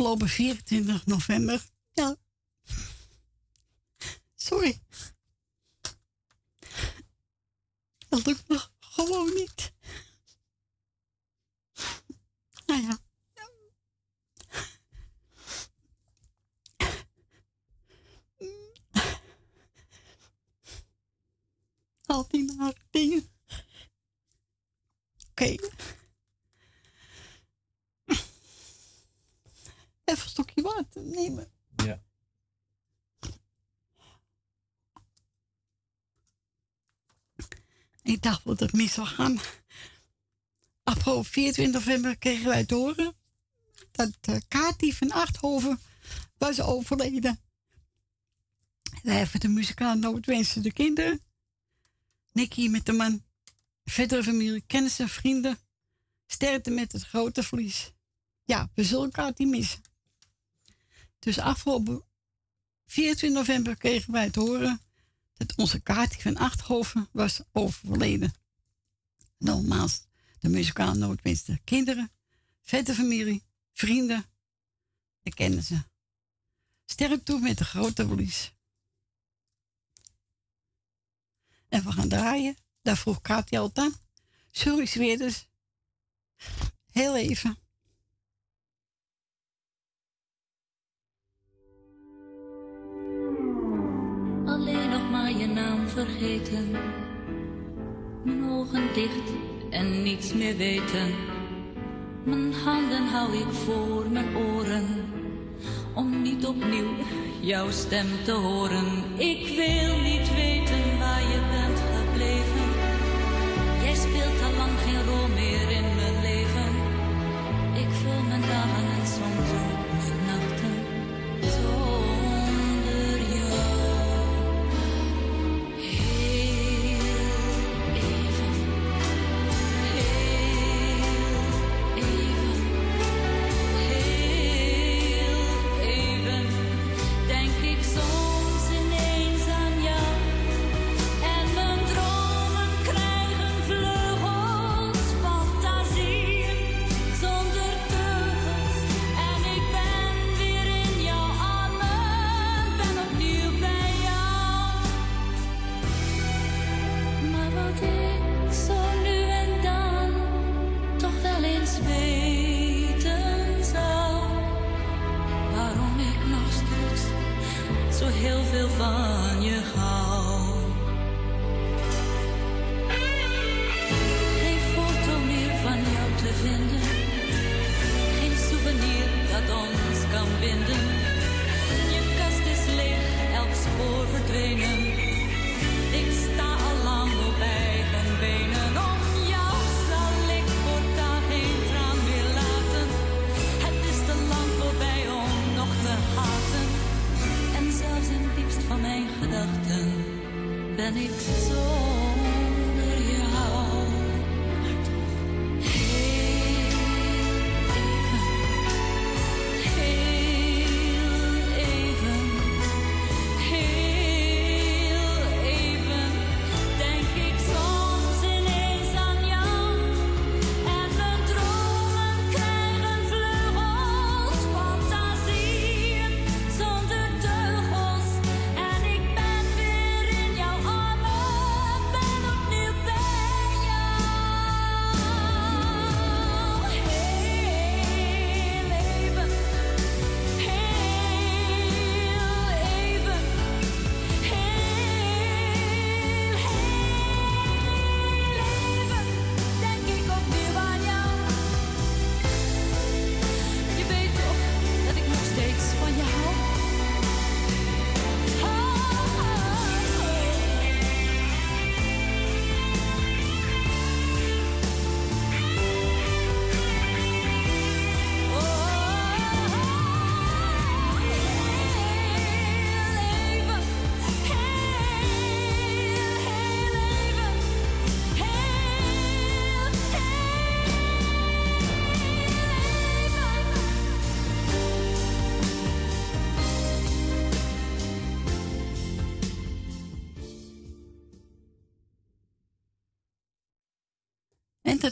Afgelopen 24 november. Ja. Sorry. Dat lukt nog gewoon niet. Nou ja. Al die nare dingen. Oké. Okay. Even een stokje water nemen. Ja. Ik dacht dat het mis zou gaan. Afgelopen 24 november kregen wij te horen dat uh, Kati van Achthoven was overleden. Wij hebben de muzikaal noodwensen de kinderen. Nicky met de man. Verdere familie, kennissen, vrienden. Sterkte met het grote verlies. Ja, we zullen Kati missen. Dus afgelopen 24 november kregen wij te horen dat onze Kati van Achthoven was overleden. Nogmaals, de muzikaal noodwensen de kinderen, vette familie, vrienden en kennissen. Sterk toe met de grote verlies. En we gaan draaien. Daar vroeg Kaatje al aan. Sorry, Zweerders. Heel even. Vergeten. Mijn ogen dicht en niets meer weten. Mijn handen hou ik voor mijn oren. Om niet opnieuw jouw stem te horen. Ik wil niet weten waar je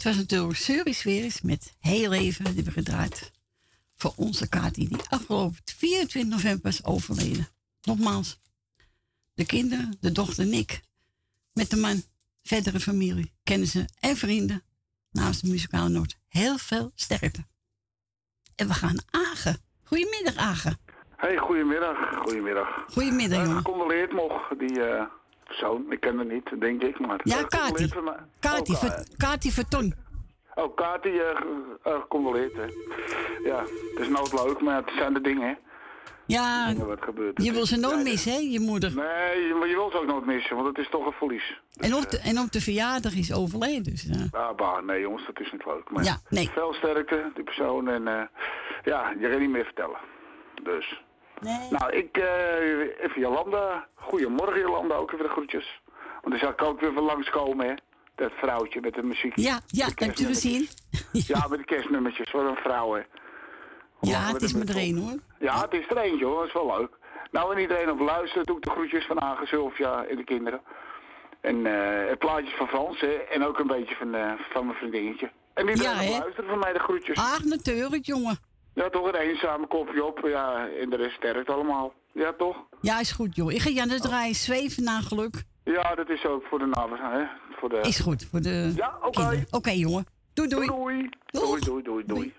dat was natuurlijk weer eens met heel even die we gedraaid. voor onze Kati, die afgelopen 24 november is overleden. Nogmaals, de kinderen, de dochter Nick, met de man, verdere familie, kennissen en vrienden namens de muzikale noot. Heel veel sterkte. En we gaan Agen. Goedemiddag, Agen. Hey, goedemiddag. Goedemiddag. Goedemiddag, jongen. Gecondoleerd nog, die uh, persoon. Ik ken haar niet, denk ik, maar... Ja, Kati. Kati, oh, Ver, Kati Verton. Oh, Kati, uh, uh, gecondoleerd, hè. Ja, het is nooit leuk, maar het zijn de dingen, hè. Ja, wat gebeurt je wil ze nooit missen, hè, je moeder? Nee, maar je wilt ze ook nooit missen, want het is toch een verlies. en, op de, en op de verjaardag is overleden, dus... Ja, ah, bah, nee jongens, dat is niet leuk. Maar ja, nee. Veel sterkte, die persoon, en uh, ja, je kan niet meer vertellen. Dus... Nee. Nou, ik, uh, even Jolanda. Goedemorgen Jolanda, ook even de groetjes. Want dan zal ik ook weer van langskomen, hè. Dat vrouwtje met de muziek. Ja, ja, hebt u gezien? ja, met de kerstnummertjes, voor een vrouw, hè. Ja, het is met er één hoor. Ja, het is er eentje hoor, dat is wel leuk. Nou, en iedereen op luisteren, doe ik de groetjes van Agen, Sylvia en de kinderen. En uh, het plaatjes van Frans, hè, en ook een beetje van, uh, van mijn vriendinnetje. En iedereen ja, op luisteren van mij de groetjes. Ah, natuurlijk, jongen. Ja, toch een eenzame kopje op, ja, en de rest sterkt allemaal. Ja, toch? Ja, is goed, joh. Ik ga Jan het draaien, zweven naar geluk. Ja, dat is ook voor de namen, hè. Voor de... Is goed, voor de Ja, oké. Oké, okay, jongen. Doei, doei. Doei, doei. Doei, doei, doei, doei.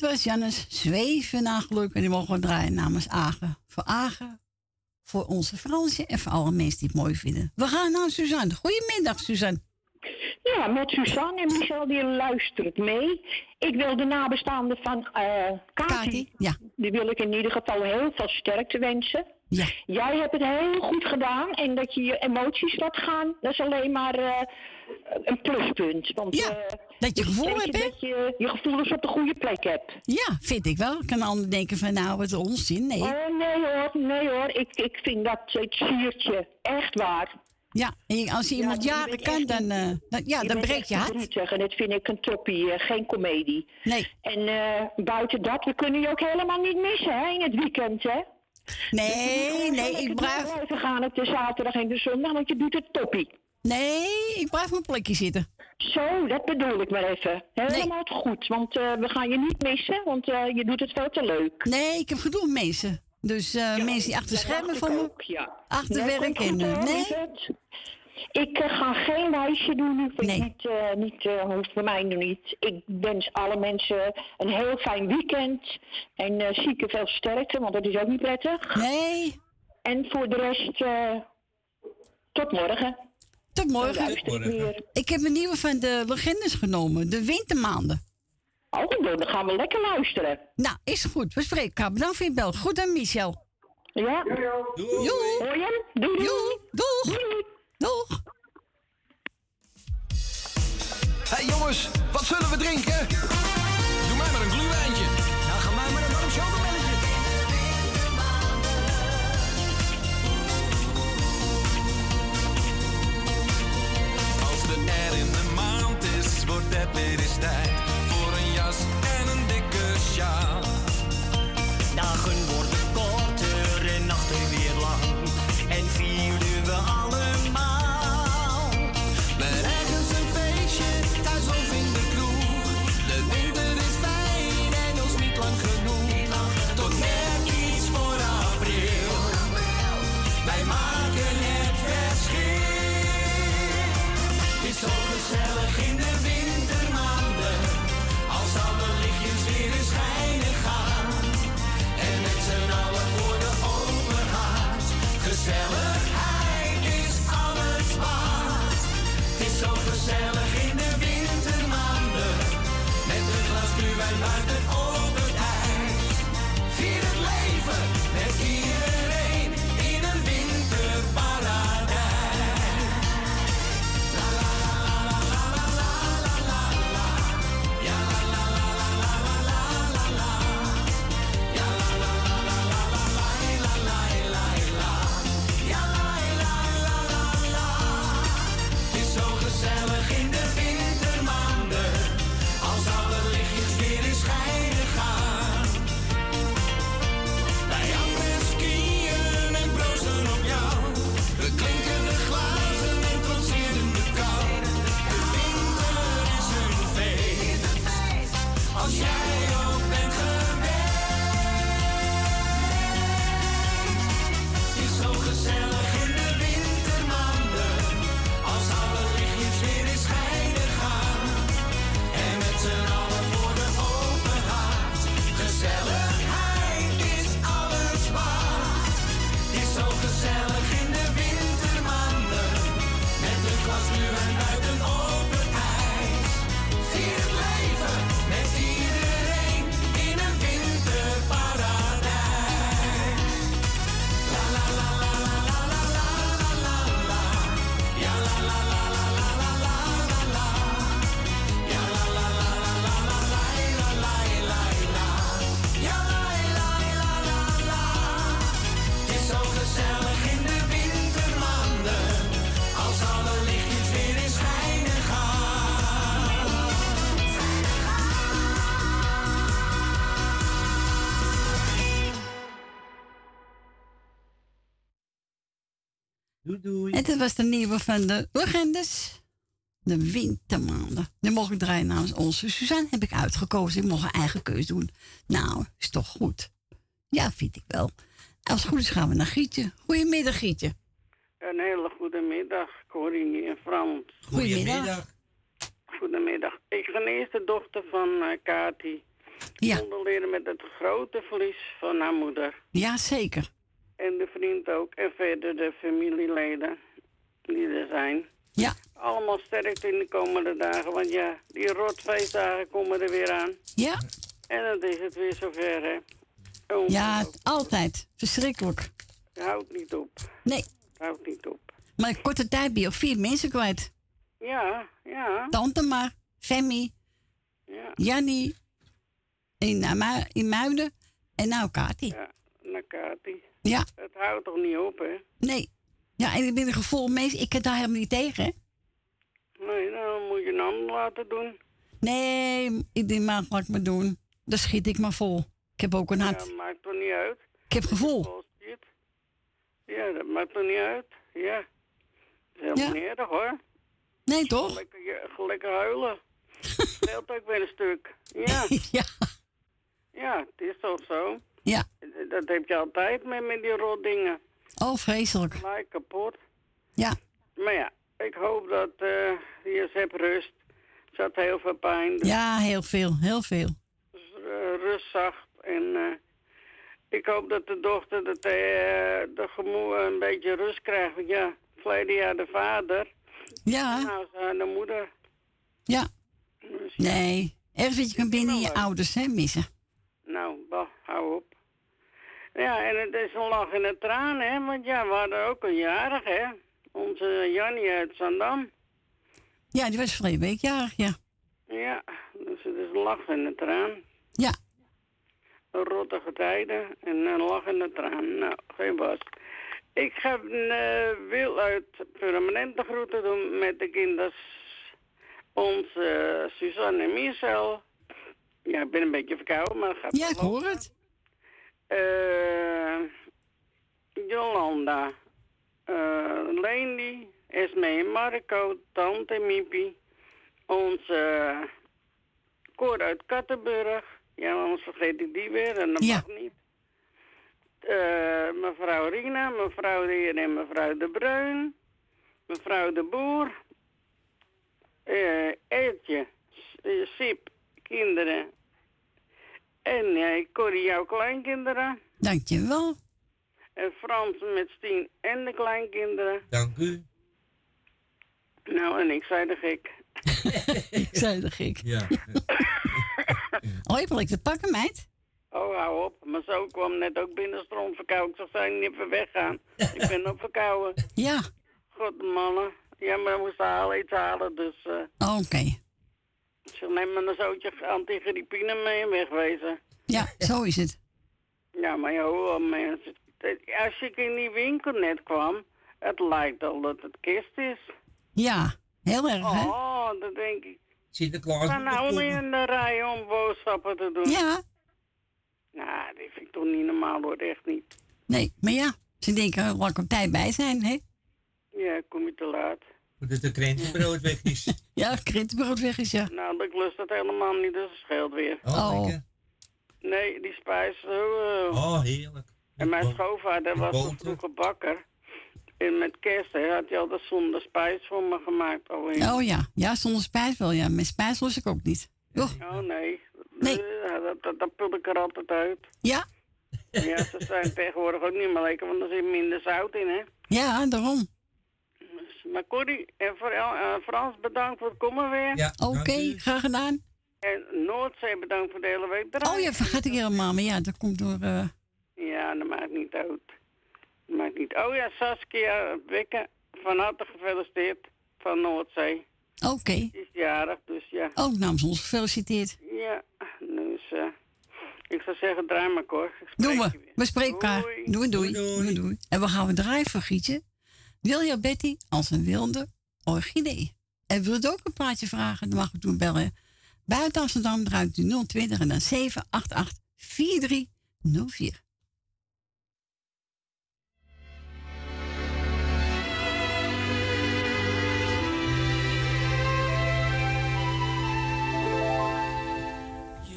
Dat was Jannes Zweven naar geluk. En die mogen we draaien namens Agen. Voor Agen, voor onze Fransje en voor alle mensen die het mooi vinden. We gaan naar Suzanne. Goedemiddag, Suzanne. Ja, met Suzanne en Michel, die luistert mee. Ik wil de nabestaanden van uh, Kati, ja. die wil ik in ieder geval heel veel sterkte wensen. Ja. Jij hebt het heel goed gedaan en dat je je emoties laat gaan, dat is alleen maar uh, een pluspunt. Want, ja, uh, dat je gevoel hebt? Dat je je gevoelens op de goede plek hebt. Ja, vind ik wel. Kan ander denken van nou, wat onzin. Nee. Oh, nee hoor, nee hoor. Ik, ik vind dat het siertje. Echt waar. Ja, en als je iemand ja, jaren kan, dan, uh, dan, ja, dan breekt je hart. En dat vind ik een toppie, uh, geen komedie. Nee. En uh, buiten dat, we kunnen je ook helemaal niet missen hè, in het weekend, hè? Nee, nee, ik blijf... We gaan op de zaterdag en de zondag, want je doet het toppie. Nee, ik blijf een plekje zitten. Zo, dat bedoel ik maar even. Helemaal nee. goed, want we gaan je niet missen, want je doet het veel te leuk. Nee, ik heb genoeg mensen. Dus uh, ja, mensen die achter schermen van me, ja. achterwerk en... Nee? Ik uh, ga geen wijsje doen nu, vind nee. niet, uh, niet uh, hoeft voor mij nu niet. Ik wens alle mensen een heel fijn weekend. En uh, zieken veel sterkte, want dat is ook niet prettig. Nee. En voor de rest, tot morgen. Tot morgen. Ik, ik heb een nieuwe van de legendes genomen, de wintermaanden. Oh, dan gaan we lekker luisteren. Nou, is goed. We spreken elkaar. Bedankt voor je bel. Goed aan Michel. Ja. Doei. Doei. Doei. Doei. Doeg. Doei. Doeg. Hé hey jongens, wat zullen we drinken? Doe mij maar een gluwijntje. Nou, ga mij maar een warm chocomelletje. Als de er in de maand is, wordt het weer eens tijd voor een jas en een dikke sjaal. Dit was de nieuwe van de legendes. De wintermaanden. Die mogen ik draaien namens onze Suzanne. Heb ik uitgekozen. Ik mocht een eigen keus doen. Nou, is toch goed? Ja, vind ik wel. Als het goed is gaan we naar Gietje. Goedemiddag, Gietje. Een hele goede middag, Corinne en Frans. Goedemiddag. Goedemiddag. Ik ben de eerste dochter van uh, Kati. Ja. Condoleren met het grote verlies van haar moeder. Ja, zeker. En de vriend ook. En verder de familieleden die er zijn. Ja. Allemaal sterkte in de komende dagen. Want ja, die rotfeestdagen komen er weer aan. Ja. En dan is het weer zover, hè. Ja, altijd. Verschrikkelijk. Het houdt niet op. Nee. Het houdt niet op. Maar in korte tijd ben je vier mensen kwijt. Ja, ja. Tante maar, Femi, Ja. Jannie, in, uh, in Muiden en nou Kati. Ja, naar Kati. Ja. Het houdt toch niet op, hè? Nee. Ja, en ik ben een gevoel. Ik kan daar helemaal niet tegen. hè. Nee, dan moet je een ander laten doen. Nee, ik denk maar wat ik me doen. Dan schiet ik maar vol. Ik heb ook een hart. Ja, maakt toch niet uit? Ik heb gevoel. Ja, dat maakt toch niet uit? Ja. Dat is helemaal Ja. niet erg, hoor. Nee, toch? Lekker, ja, lekker huilen. Scheelt ook weer een stuk. Ja. ja. Ja, het is toch zo. Ja. Dat heb je altijd met, met die rotdingen. Oh, vreselijk. Gelijk kapot. Ja. Maar ja, ik hoop dat eh je hebt rust. Ze had heel veel pijn. Dus Ja, heel veel. Heel veel. eh, rust zacht. En eh, ik hoop dat de dochter dat, eh, de gemoe een beetje rust krijgt. Want ja, verleden jaar de vader. Ja. Nou, ze de moeder. Ja. Dus Nee. Ergens wat je kan binnen je ouders hè, missen. Nou, bah, hou op. Ja, en het is een lach en een traan, hè. Want ja, we hadden ook een jarig, hè. Onze Jannie uit Zandam. Ja, die was verleden week jarig, ja. Ja, dus het is een lach en een traan. Ja. Rottige tijden en een lach en een traan. Nou, geen was. Ik ga uh, Wil uit permanente groeten doen met de kinders. Onze eh, Suzanne en Michel. Ja, ik ben een beetje verkouden, maar gaat Ja, ik hoor het. Eh, Jolanda, eh Leni, Esme en Marco, Tante Miepie, onze uh, Cor uit Kattenburg. Ja, anders vergeet ik die weer en dat Ja. mag niet. Eh, mevrouw Rina, mevrouw de Heer en mevrouw de Bruin, mevrouw de Boer, eh Eetje, eh, Sip, kinderen en eh, Corrie, jouw kleinkinderen. Dankjewel. En Frans met Stien en de kleinkinderen. Dank u. Nou, en ik zei de gek. ik zei de gek. Ja. Oh, je hebt lekker te pakken, meid. Oh, hou op. Maar zo kwam net ook binnenstroom verkouden. Ik zeg, zou je niet even weggaan? ik ben ook verkouden. Ja. God, mannen. Ja, maar we moesten halen, iets halen, dus... eh Oké. ik neem maar een zootje antigriepine mee en wegwezen. Ja, zo is het. Ja, maar joh, mensen. Als ik in die winkel net kwam, het lijkt al dat het kist is. Ja, heel erg, hè? Oh, dat denk ik. Sinterklaas. Ga nou niet in de rij om boodschappen te doen. Ja. Nou, die vind ik toch niet normaal hoor, echt niet. Nee, maar ja, ze denken, laat ik op tijd bij zijn, hè? Ja, kom je te laat. Dat de krentenbrood weg is. Ja, krentenbrood weg is, ja. Nou, ik lust dat helemaal niet, dus het scheelt weer. Oh, lekker. Nee, die spijs. eh, Oh, heerlijk. En mijn schoonvader was een boter. vroege bakker. En met kerst hè, had hij altijd zonder spijs voor me gemaakt. Alweer. Oh ja, ja, zonder spijs wel, ja. Met spijs los ik ook niet. Oh nee. Nee. Dat, dat, dat pul ik er altijd uit. Ja? Ja, ze zijn tegenwoordig ook niet meer lekker, want er zit minder zout in, hè. Ja, daarom. Maar Corrie en voor, eh, Frans, bedankt voor het komen weer. Ja, Oké, graag gedaan. En Noordzee, bedankt voor de hele week draaien. Oh ja, vergat ik helemaal. Maar ja, dat komt door... eh, Ja, dat maakt niet uit. Dat maakt niet Oh ja, Saskia Wikke, van harte gefeliciteerd van Noordzee. Oké. Die is jarig, dus ja. Ook namens ons gefeliciteerd. Ja, dus eh ik zou zeggen, draai maar, Cor. Doen we. We spreken elkaar. Doei doei. doei, doei. En we gaan we draaien voor Gietje. Wil je Betty als een wilde orchidee? En wil je ook een plaatje vragen? Dan mag je toen bellen. Buiten Amsterdam draait u 020 en dan 788 4304.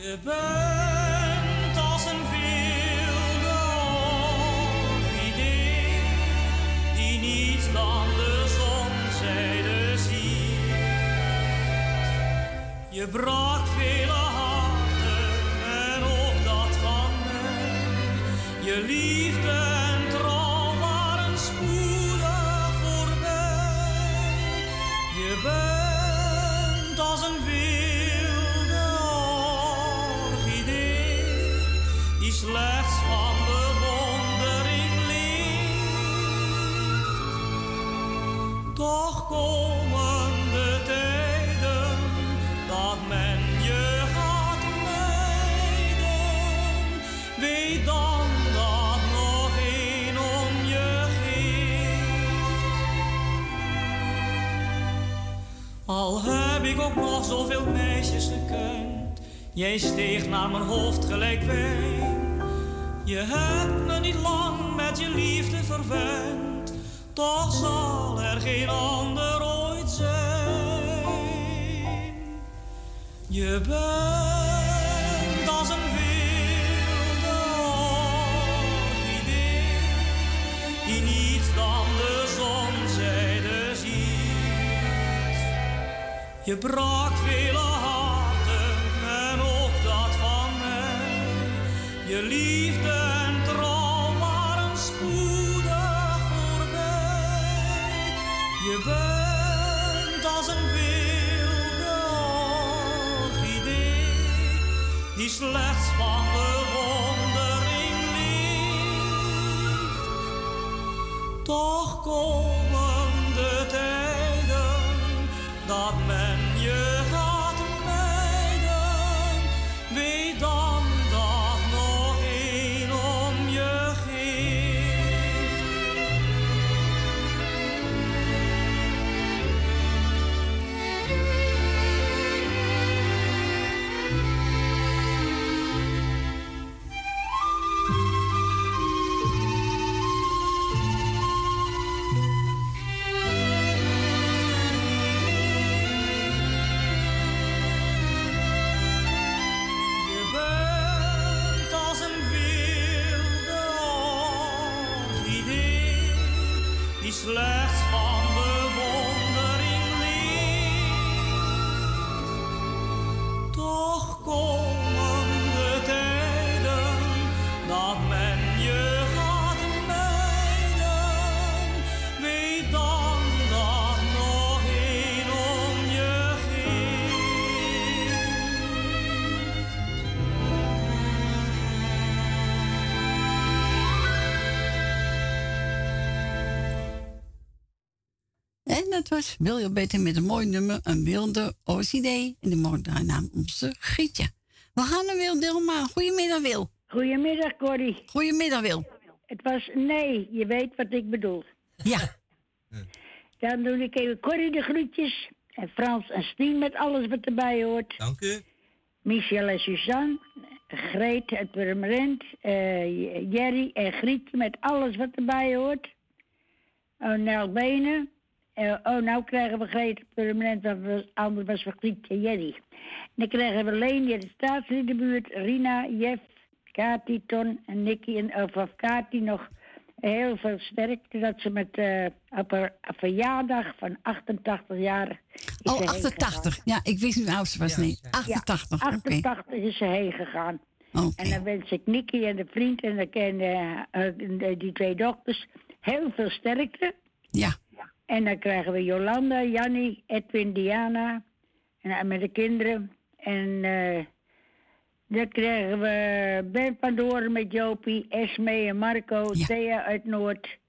Je bent Je brak vele harten en ook dat van mij. Je liefde. Ook nog zoveel meisjes gekend, jij steeg naar mijn hoofd gelijk wijn. Je hebt me niet lang met je liefde verwend, toch zal er geen ander ooit zijn. Je bent Je brak vele harten en ook dat van mij. Je liefde en trouw waren spoedig voorbij. Je bent als een wilde orchidee die slechts van bewondering leeft. Toch komen was William Beter met een mooi nummer, een wilde OCD. En mocht daar naam onze Gietje. We gaan naar Wil Dilma. Goedemiddag Wil. Goedemiddag, Corrie. Goedemiddag Wil. Het was nee, je weet wat ik bedoel. Ja. Dan doe ik even Corrie de groetjes. En Frans en Stien met alles wat erbij hoort. Dank u. Michel en Suzanne. Greet, het Purmerend. eh, Jerry en Grietje met alles wat erbij hoort. Oh, Nel Benen. Eh, oh, nou krijgen we Greet, want we- anders was we Grietje en Jerry. En dan krijgen we uit de staatsliedenbuurt. Rina, Jeff, Kati, Ton en Nicky. En, of, of Kati nog heel veel sterkte dat ze met eh, op haar verjaardag van 88 jaar. is Oh, ze heen 88. Ja, ik wist niet hoe oud ze was. Nee, 88. ja, Oké. 88 is ze heen gegaan. Oké. En dan wens ik Nicky en de vriend en, de, en eh, de- die twee dochters heel veel sterkte. Ja. En dan krijgen we Jolanda, Jannie, Edwin, Diana. En, eh, met de kinderen. En eh, dan krijgen we Ben van Doorn met Jopie, Esme en Marco, Thea uit Noord.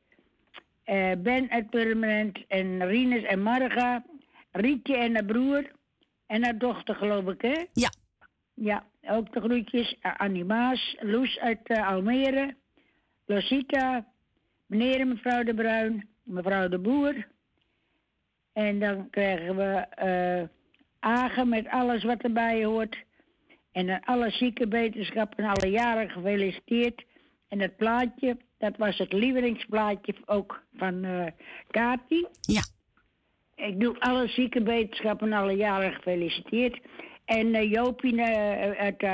eh, ben uit Purmerend en Rinus en Marga. Rietje en haar broer. En haar dochter, geloof ik, hè? Ja. Ja, ook de groetjes. Uh, Annie Maas, Loes uit eh, Almere. Losita, meneer en mevrouw de Bruin, mevrouw de Boer. En dan krijgen we eh Agen met alles wat erbij hoort. En dan alle zieke wetenschappen alle jaren gefeliciteerd. En het plaatje, dat was het lievelingsplaatje ook van eh Kati. Ja. Ik doe alle zieke wetenschappen alle jaren gefeliciteerd. En eh, Jopie uit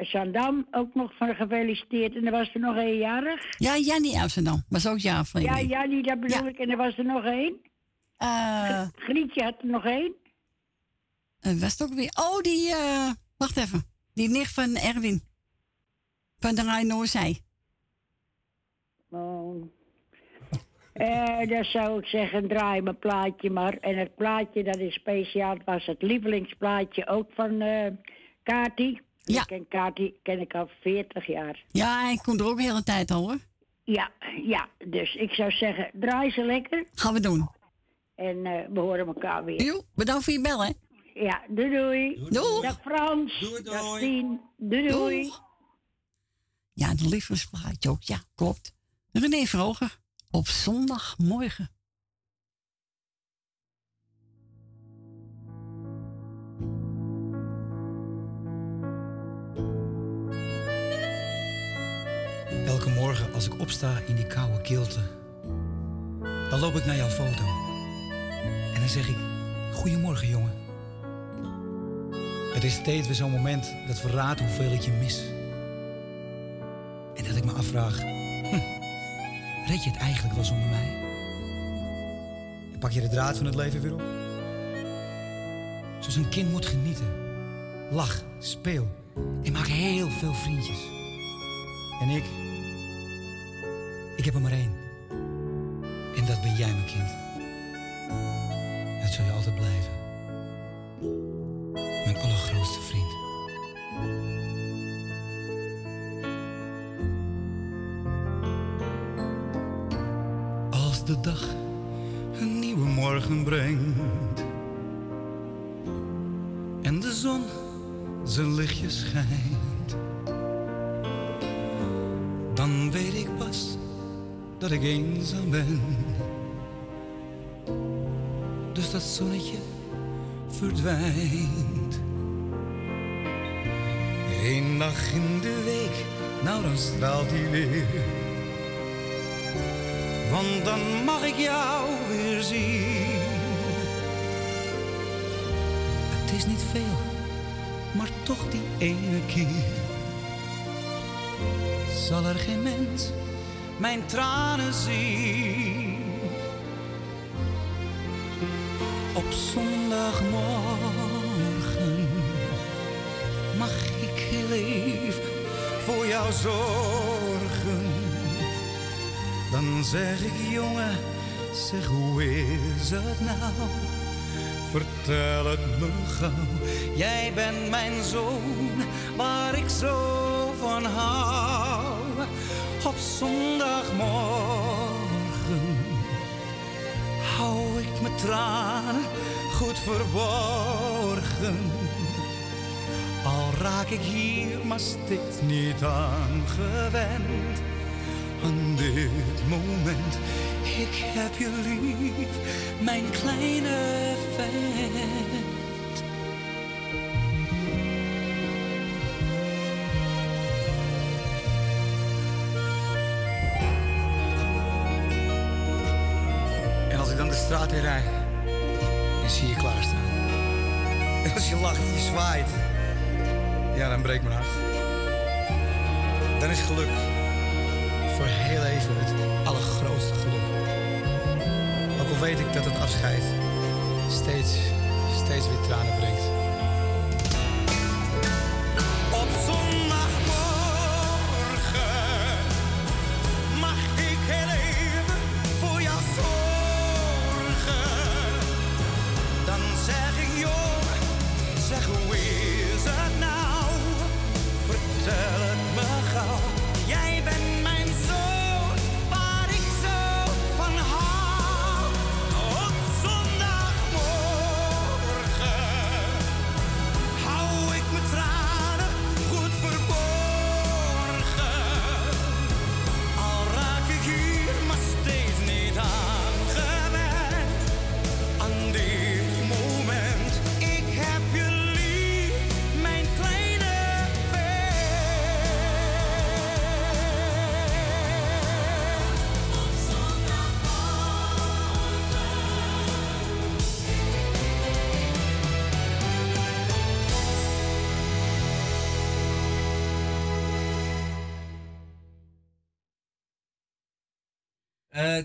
Zandam ook nog van gefeliciteerd. En er was er nog een jarig. Ja, Jannie Amsterdam. Was ook jaar van Ja, Jannie, dat bedoel ik. En er was er nog één. Eh, Grietje had er nog één. eh, was het ook weer... Oh, die... eh, wacht even. Die nicht van Erwin. Van de Rijn Noorzij. Eh, dan zou ik zeggen, draai mijn plaatje maar. En het plaatje, dat is speciaal, was het lievelingsplaatje ook van eh Kati. Ja. Ik ken Kati ken ik al 40 jaar. Ja, ik kom er ook de hele tijd al hoor. Ja, ja, dus ik zou zeggen, draai ze lekker. Gaan we doen. En eh, we horen elkaar weer. Jo, bedankt voor je bel, hè. Ja, doei doei. Doei. Dag Frans. Doei, Dag doei. Tien. Doei doei. Ja, de liefdesplaatje ook. Ja, klopt. René Vroger. Op zondagmorgen. Elke morgen als ik opsta in die koude kilte, dan loop ik naar jouw foto. En dan zeg ik, goedemorgen jongen. Het is steeds weer zo'n moment dat verraadt hoeveel ik je mis. En dat ik me afvraag, hm, red je het eigenlijk wel zonder mij? En pak je de draad van het leven weer op? Zoals een kind moet genieten. Lach, speel en maak heel veel vriendjes. En ik, ik heb er maar één. En dat ben jij, mijn kind. Dat zul je altijd blijven. Mijn allergrootste vriend. Als de dag een nieuwe morgen brengt en de zon zijn lichtje schijnt, dan weet ik pas dat ik eenzaam ben. Dus dat zonnetje verdwijnt. Eén dag in de week, nou dan straalt hij weer. Want dan mag ik jou weer zien. Het is niet veel, maar toch die ene keer. Zal er geen mens mijn tranen zien? Zorgen. Dan zeg ik, jongen, zeg hoe is het nou? Vertel het me gauw. Jij bent mijn zoon, waar ik zo van hou. Op zondagmorgen hou ik mijn tranen goed verborgen. Raak ik hier maar steeds niet aan gewend. Aan dit moment, ik heb je lief, mijn kleine vent. En als ik dan de straat in rijd, dan zie je klaarstaan. En als je lacht, je zwaait, ja, dan breekt mijn hart. Dan is geluk voor heel even het allergrootste geluk. Ook al weet ik dat het afscheid steeds, steeds weer tranen brengt.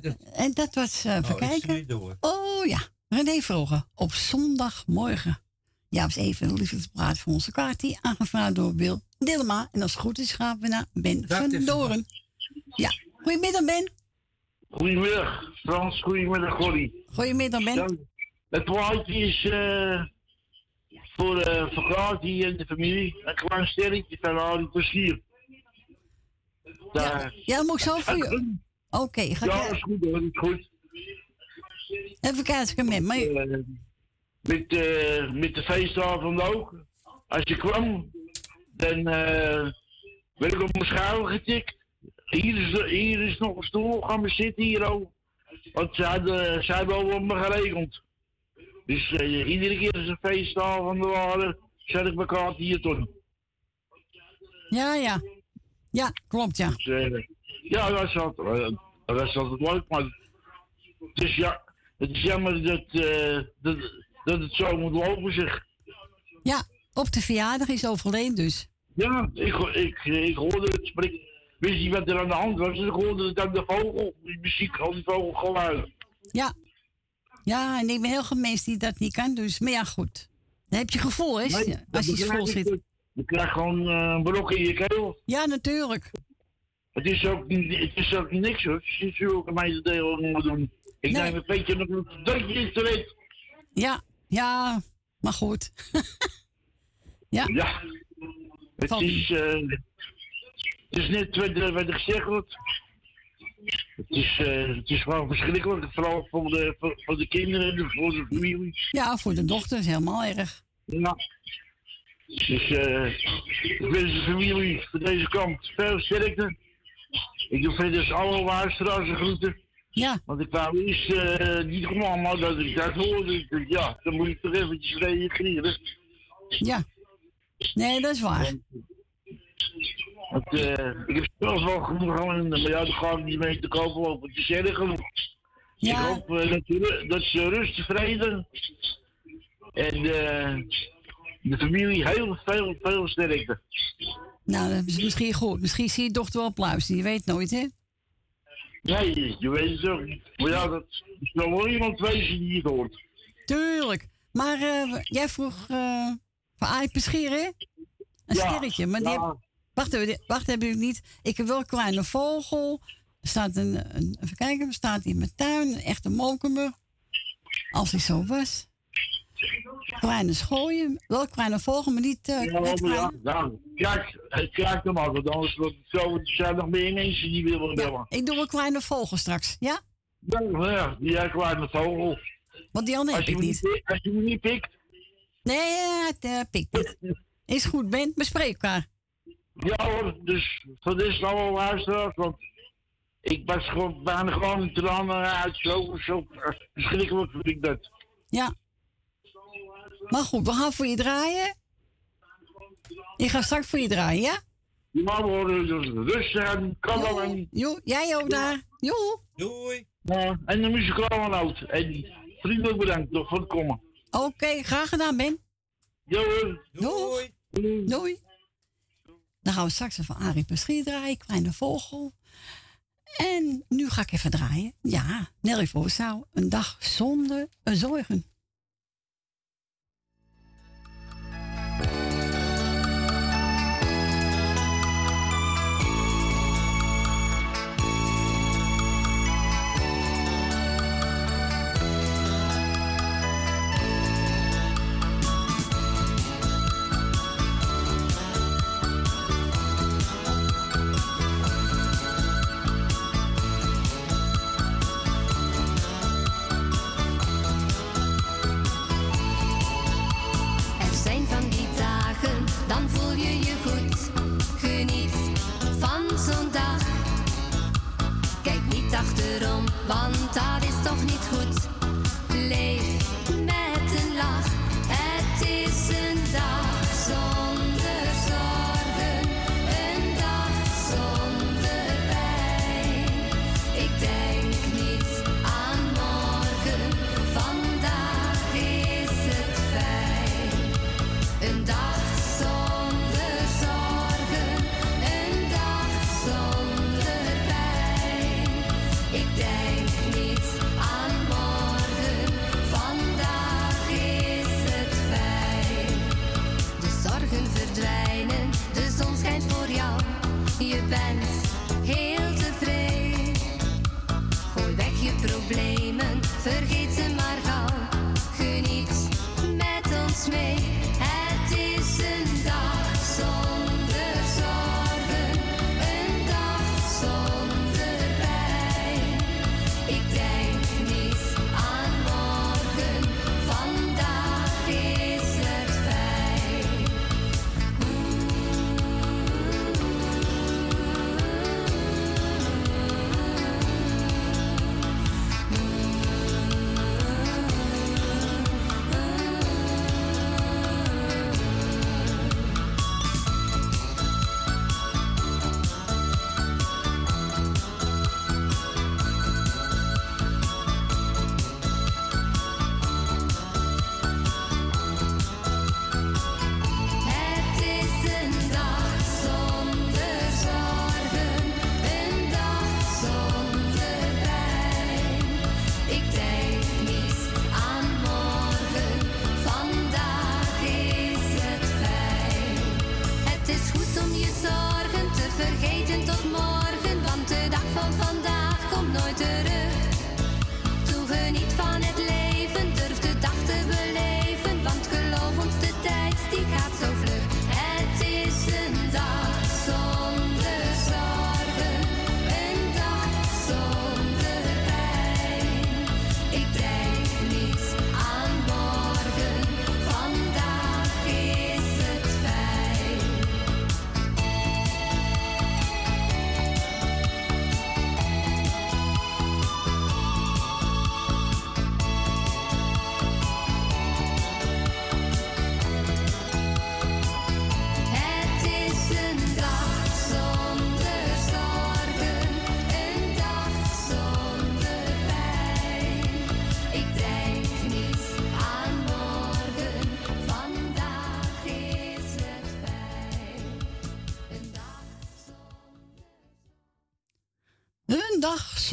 Eh, En dat was, eh even Oh, ze kijken. Oh ja, René Vroger. Op zondagmorgen. Ja, was even een liefdespraat voor onze kaart. Die aangevraagd door Wil Dillema. En als het goed is gaan we naar Ben van. Doren. Ja, goedemiddag Ben. Goedemiddag. Frans, goedemiddag Corrie. Goedemiddag Ben. Het plaatje is eh voor uh, vakantie en de familie. Een klein sterretje van Arie Plezier. Ja, ja, dat moet ik zo voor je. Oké, ga Ja, is goed hoor, is goed. Even kijken met me. Eh, met, eh, met de feestavond ook. Als je kwam, dan eh werd ik op mijn schouder getikt. Hier is, hier is nog een stoel, ga maar zitten hier ook. Want ze hadden, ze hadden al op me geregeld. Dus iedere keer als een feestavond waren, zet ik mijn kaart hier toen. Ja, ja. Ja, klopt ja. Dus, ja, dat eh, dat is altijd leuk, maar het is, ja, het is jammer dat, eh, dat, dat het zo moet lopen, zeg. Ja, op de verjaardag is overleden dus. Ja, ik, ik, ik hoorde het spreken. Wist niet wat er aan de hand was, dus ik hoorde het aan de vogel, die muziek, al die vogelgeluiden. Ja. Ja, en ik ben heel gemeen die dat niet kan, dus. Maar ja, goed. Dan heb je gevoel, hè? Nee, als je vol zit. Je krijgt gewoon eh, een brok in je keel. Ja, natuurlijk. Het is ook, het is ook niks hoor. Je ziet zulke mededelingen moeten doen. Ik Nee. neem een beetje nog een in te rit. Ja, ja, maar goed. ja. Ja. Het is, eh, het is net wat, wat er gezegd wordt. Het is, eh, het is gewoon verschrikkelijk. Vooral voor de, voor, voor de kinderen en voor de familie. Ja, voor de dochters helemaal erg. Ja. Dus eh ik wens de familie van deze kant veel sterkte. Ik doe verder alle luisteraars groeten. Ja. Want ik wou eerst eh, niet gewoon, maar dat ik dat hoorde. Ja, dan moet ik toch eventjes reageren. Ja. Nee, dat is waar. Want eh, ik heb zelfs wel genoeg aan, maar ja, daar ga ik niet mee te kopen lopen. Het is erg genoeg. Ik hoop eh, dat, ze- dat ze rust, vrede en de familie heel veel, veel sterkte. Nou, dat is misschien goed. Misschien zie je dochter wel pluizen. Je weet nooit, hè? Nee, je weet het ook niet. Maar ja, dat is nog wel iemand wezen die het hoort. Tuurlijk. Maar eh, jij vroeg uh, van Peschier, hè? Een Ja, sterretje. Maar die ja. heb- wacht even, wacht heb ik niet. Ik heb wel een kleine vogel. Er staat een, een even kijken, er staat in mijn tuin een echte mokemer. Als hij zo was. Kleine schooien. Wel kleine vogel, maar niet eh Ja, net maar ja, klein. ja, kijk, kijk dan maar, want anders wordt het zo, er zijn nog meer mensen die willen bellen. Ik doe een kleine vogel straks, ja? Ja, ja, kleine vogel. Want die andere heb ik hem niet. niet, als je hem niet pikt, Nee, het eh, pikt niet. Is goed, Ben. Bespreek elkaar. ja hoor, dus dit is allemaal luisteraars, want ik was gewoon bijna gewoon tranen uit, zo, zo verschrikkelijk vind ik dat. Ja. Maar goed, we gaan voor je draaien. Ik ga straks voor je draaien, ja? Worden dus rustig en kalm en... Jo, jij ook daar. Jo. Doei. Ja, en de muzikale noot. En vriendelijk bedankt nog voor het komen. Oké, graag gedaan, Ben. Jo hoor. Doei. Doei. Dan gaan we straks even Arie Peschier draaien, Kleine Vogel. En nu ga ik even draaien. Ja, Nelly Voorzouw, een dag zonder zorgen.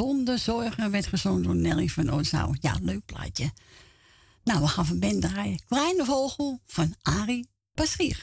Zonder zorgen werd gezongen door Nelly van Oosthout. Ja, leuk plaatje. Nou, we gaan van Ben draaien. Kleine vogel van Ari Paschier.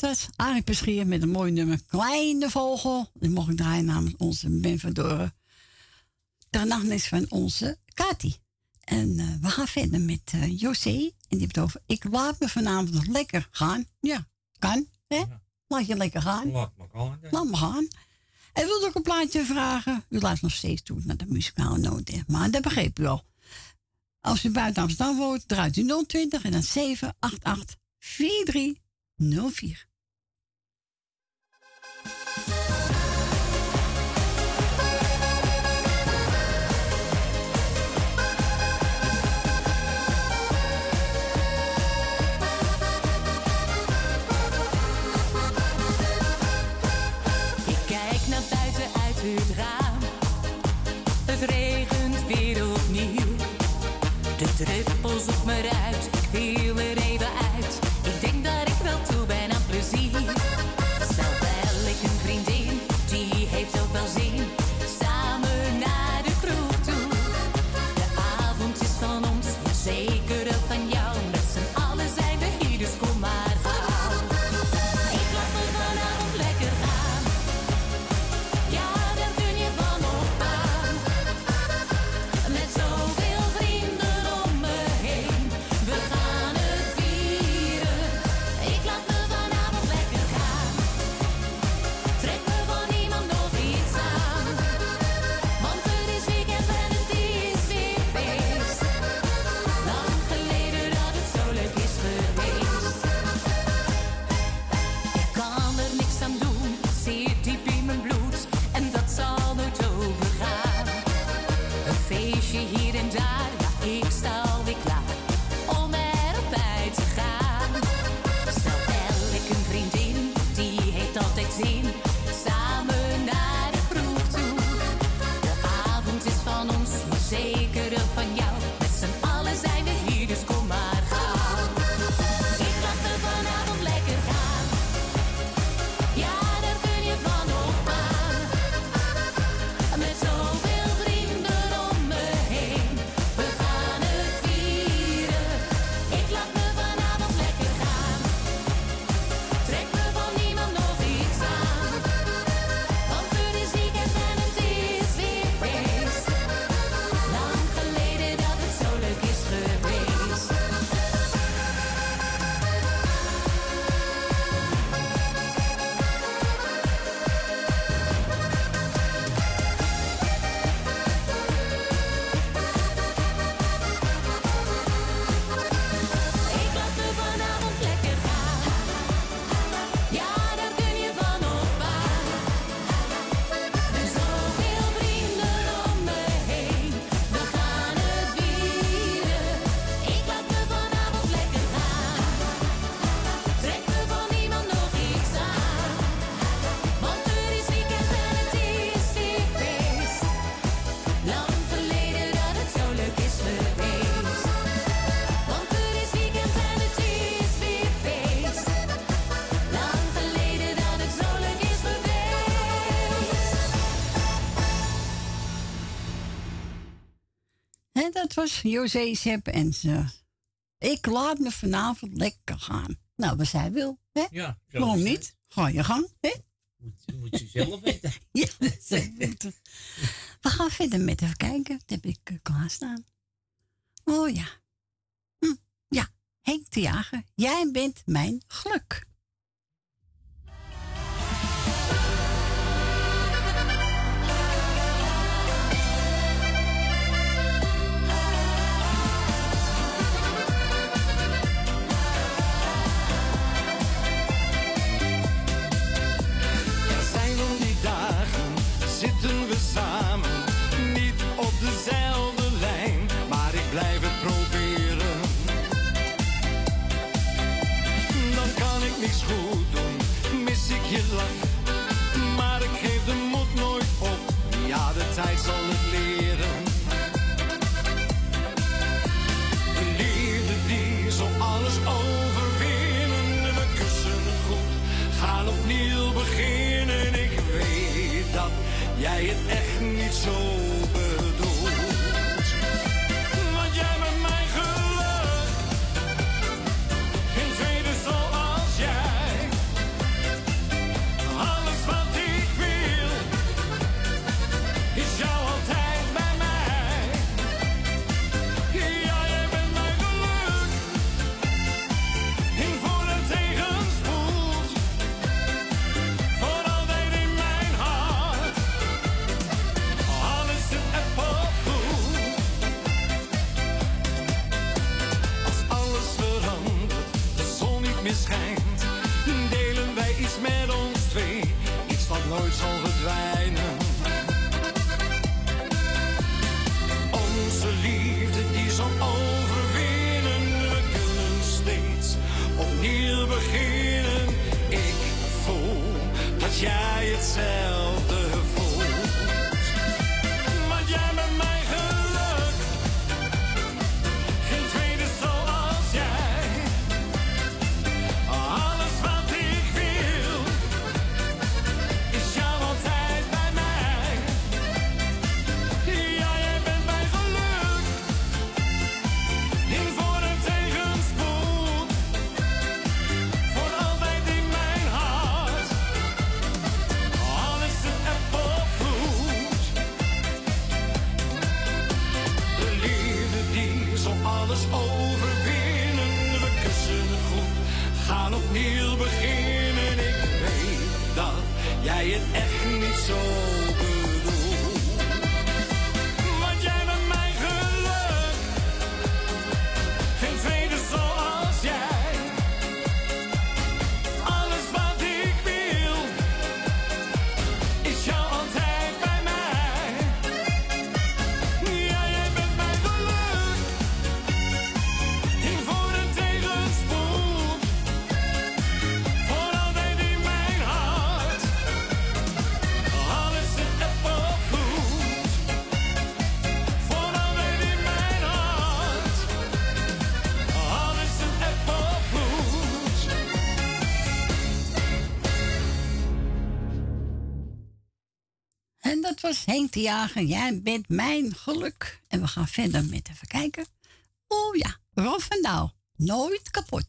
dat was Arik Beschier met een mooi nummer Kleine Vogel. Die mocht ik draaien namens onze Ben Verdoren. Ter nachtmis van onze Kati. En eh, we gaan verder met eh, José. En die heeft over, ik laat me vanavond lekker gaan. Ja, kan. Hè? Laat je lekker gaan. Laat me gaan. Laat me gaan. En wilde ook een plaatje vragen. U laat nog steeds toe naar de muzikale noten. Maar dat begreep u al. Als u buiten Amsterdam woont, draait u 020 en dan 788 43 04. het raam. Het regent weer opnieuw. De druppel. van heb. En ze, ik laat me vanavond lekker gaan. Nou, wat zij wil. Hè? Ja, Waarom niet? Ga je gang. Hè? Moet, moet je zelf weten. ja, dat. We gaan verder met even kijken. Dat heb ik klaar klaarstaan. Oh ja. Hm, ja, Henk de Jager, jij bent mijn geluk. niks goed. Te jagen, jij bent mijn geluk. En we gaan verder met even kijken. Oh ja, Rolf van nooit kapot.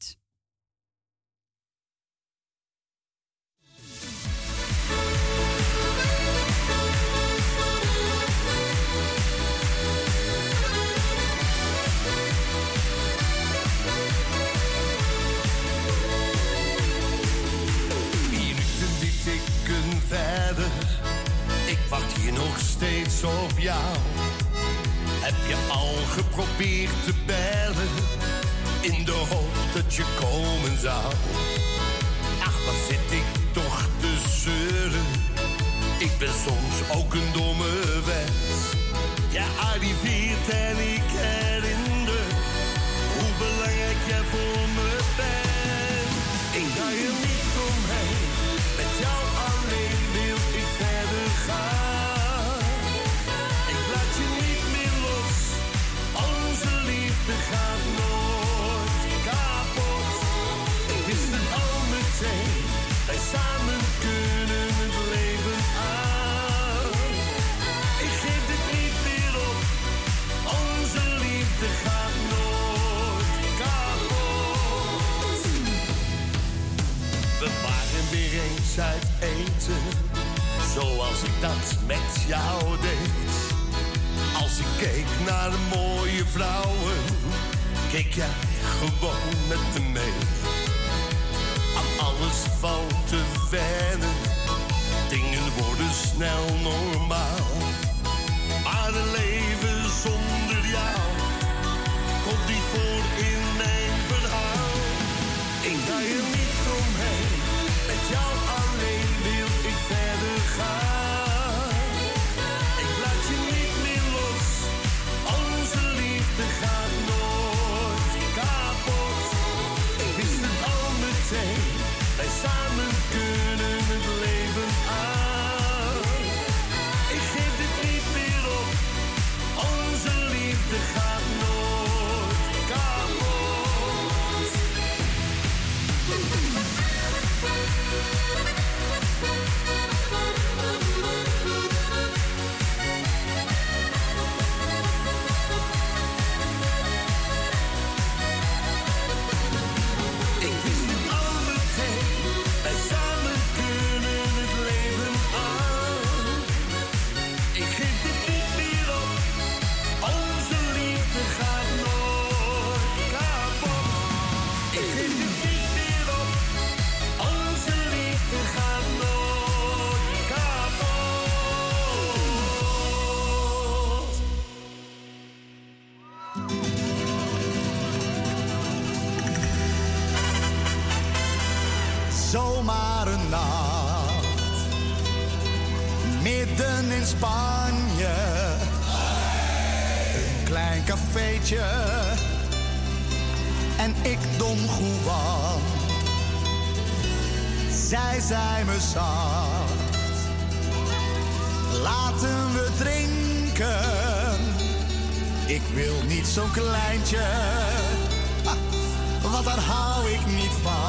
Zo'n kleintje, ha, want daar hou ik niet van.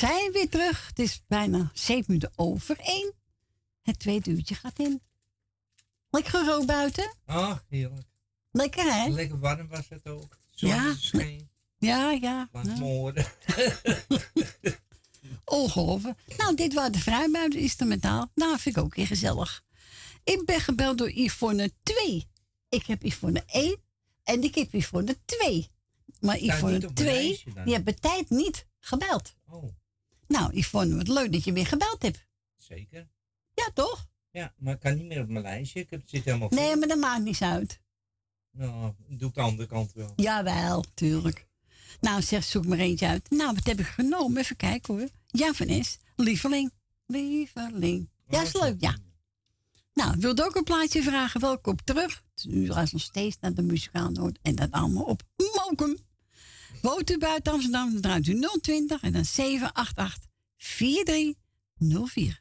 Zijn weer terug. Het is bijna zeven minuten over één. Het tweede uurtje gaat in. Lekker rook buiten? Ach, heerlijk. Lekker hè? Lekker warm was het ook. Zon Ja. Ja, ja. Laat ja. me horen. Ongelooflijk. Nou, dit waren de vrijbuiten instrumentaal. Nou, vind ik ook weer gezellig. Ik ben gebeld door Yvonne 2. Ik heb Yvonne 1 en ik heb Yvonne 2. Maar Yvonne op mijn 2, lijstje dan. die bij tijd niet gebeld. Oh, Nou, Yvonne, wat leuk dat je weer gebeld hebt. zeker. Ja, toch? Ja, maar ik kan niet meer op mijn lijstje. Ik heb, het zit helemaal Nee, maar dat maakt niets uit. Nou, doe ik de andere kant wel. Jawel, tuurlijk. Nou, zeg, zoek maar eentje uit. Nou, wat heb ik genomen? Even kijken hoor. Ja, van is. Lieveling. Lieveling. Ja, is leuk, ja. Nou, ik wilde ook een plaatje vragen. Welkom terug. U luistert nog steeds naar de muzikaal Noord. En dat allemaal op Mokum. Woont u buiten Amsterdam, dan draait u 020 en dan 788 4304.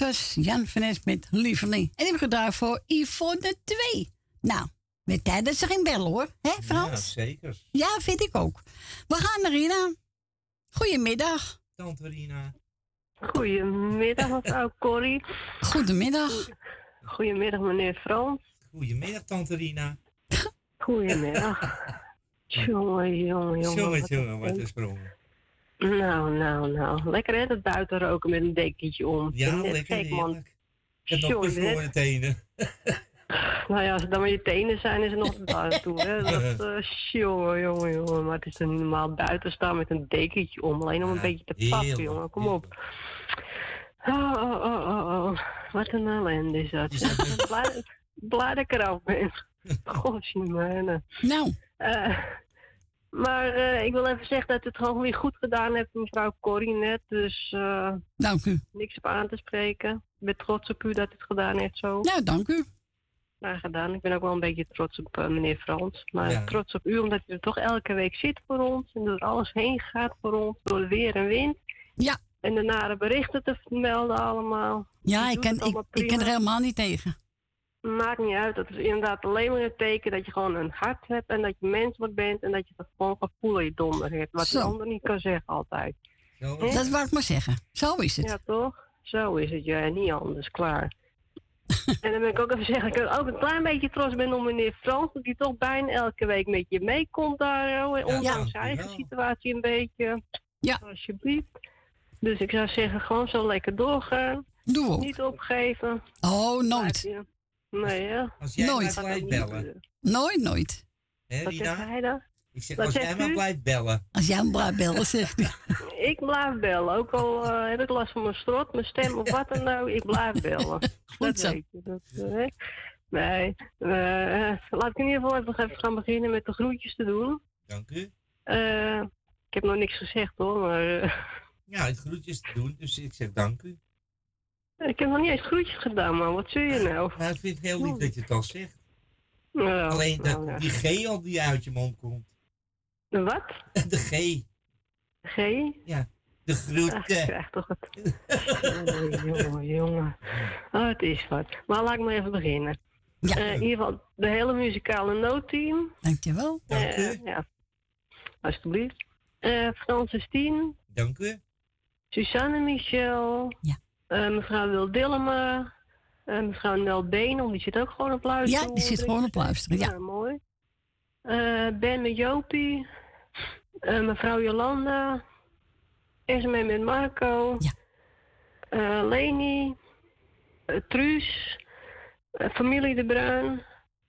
Was Jan van Es met Lieveling. En die heb ik gedaan voor Yvonne 2. Nou, met tijd dat ze ging bellen hoor. Hè Ja, Frans? zeker. Ja, vind ik ook. We gaan naar Rina. Goedemiddag. Tante Rina. Goedemiddag, mevrouw Corrie. Goedemiddag. Goedemiddag, meneer Frans. Goedemiddag, Tante Rina. Goedemiddag. Jongen, jongen, jongen. Jongen, wat jongen, wat een sprong. Nou, nou, nou. Lekker hè, dat buiten roken met een dekentje om. Ja, Net lekker, gek, man. Ik heb nog bevroren tenen. Nou ja, als het dan maar je tenen zijn, is het nog buiten toe. Hè? Dat, eh, jongen, jongen, jongen. Maar het is toch niet normaal buiten staan met een dekentje om. Alleen om een beetje te heerlijk, jongen. Kom op. Oh, oh, oh, oh, oh. Wat een ellende is dat. blij, blij dat ik eraf ben. Goshimene. Nou. Maar eh, ik wil even zeggen dat het gewoon weer goed gedaan heeft, mevrouw Corrie net. Dus eh, Dank u. niks op aan te spreken. Ik ben trots op u dat het gedaan heeft zo. Nou, dank u. Nou, gedaan. Ik ben ook wel een beetje trots op eh, meneer Frans. Maar Ja. trots op u, omdat u er toch elke week zit voor ons. En door alles heen gaat voor ons. Door weer en wind. Ja. En de nare berichten te melden allemaal. Ja, ik ken, ik, ik ken er helemaal niet tegen. Maakt niet uit. Dat is inderdaad alleen maar een teken dat je gewoon een hart hebt. En dat je menselijk bent. En dat je het gewoon gevoel in je donder hebt. Wat een ander niet kan zeggen altijd. Dat wou ik maar zeggen. Zo is het. Ja, toch? Zo is het, ja. Niet anders. Klaar. en dan wil ik ook even zeggen dat ik ook een klein beetje trots ben op meneer Frans. Dat hij toch bijna elke week met je meekomt daar. Oh, en ondanks zijn eigen situatie een beetje. Ja. Alsjeblieft. Dus ik zou zeggen, gewoon zo lekker doorgaan. Doe ook. Niet opgeven. Oh, nooit. Nee, ja. Als jij Nooit. maar blijft bellen. Nooit, nooit. Hè, Wat zegt hij dan? Ik zeg, Wat als jij maar blijft bellen. Als jij hem blijft bellen, zegt hij. Ik blijf bellen. Ook al eh, heb ik last van mijn strot, mijn stem of wat dan ook. Ik blijf bellen. dat zo. weet je. Dat, eh, nee. eh, laat ik in ieder geval even, even gaan beginnen met de groetjes te doen. Dank u. Eh, ik heb nog niks gezegd hoor, maar eh, Ja, het groetjes te doen, dus ik zeg dank u. ik heb nog niet eens groetjes gedaan, maar wat zul je nou? Nou, ik vind het heel lief dat je het al zegt. Ja, Alleen dat nou ja. die G al die uit je mond komt. De wat? De G. G? Ja, de Ach, ik groeten. krijg toch het. jongen, jongen, jongen. Oh, het is wat. Maar laat ik maar even beginnen. Eh, in ieder geval, de hele muzikale noodteam. Dankjewel. Dank u. Eh, ja, alsjeblieft. Eh Francis Tien. Dank u. Susanne Michel. Ja. Eh, mevrouw Wil Dillema. Eh, mevrouw Nel Beenel, die zit ook gewoon op luisteren. Ja, die zit gewoon op luisteren, ja. mooi. Eh, ben met Jopie. Mevrouw Jolanda. Esme met Marco. Ja. Leni. Truus. familie De Bruin.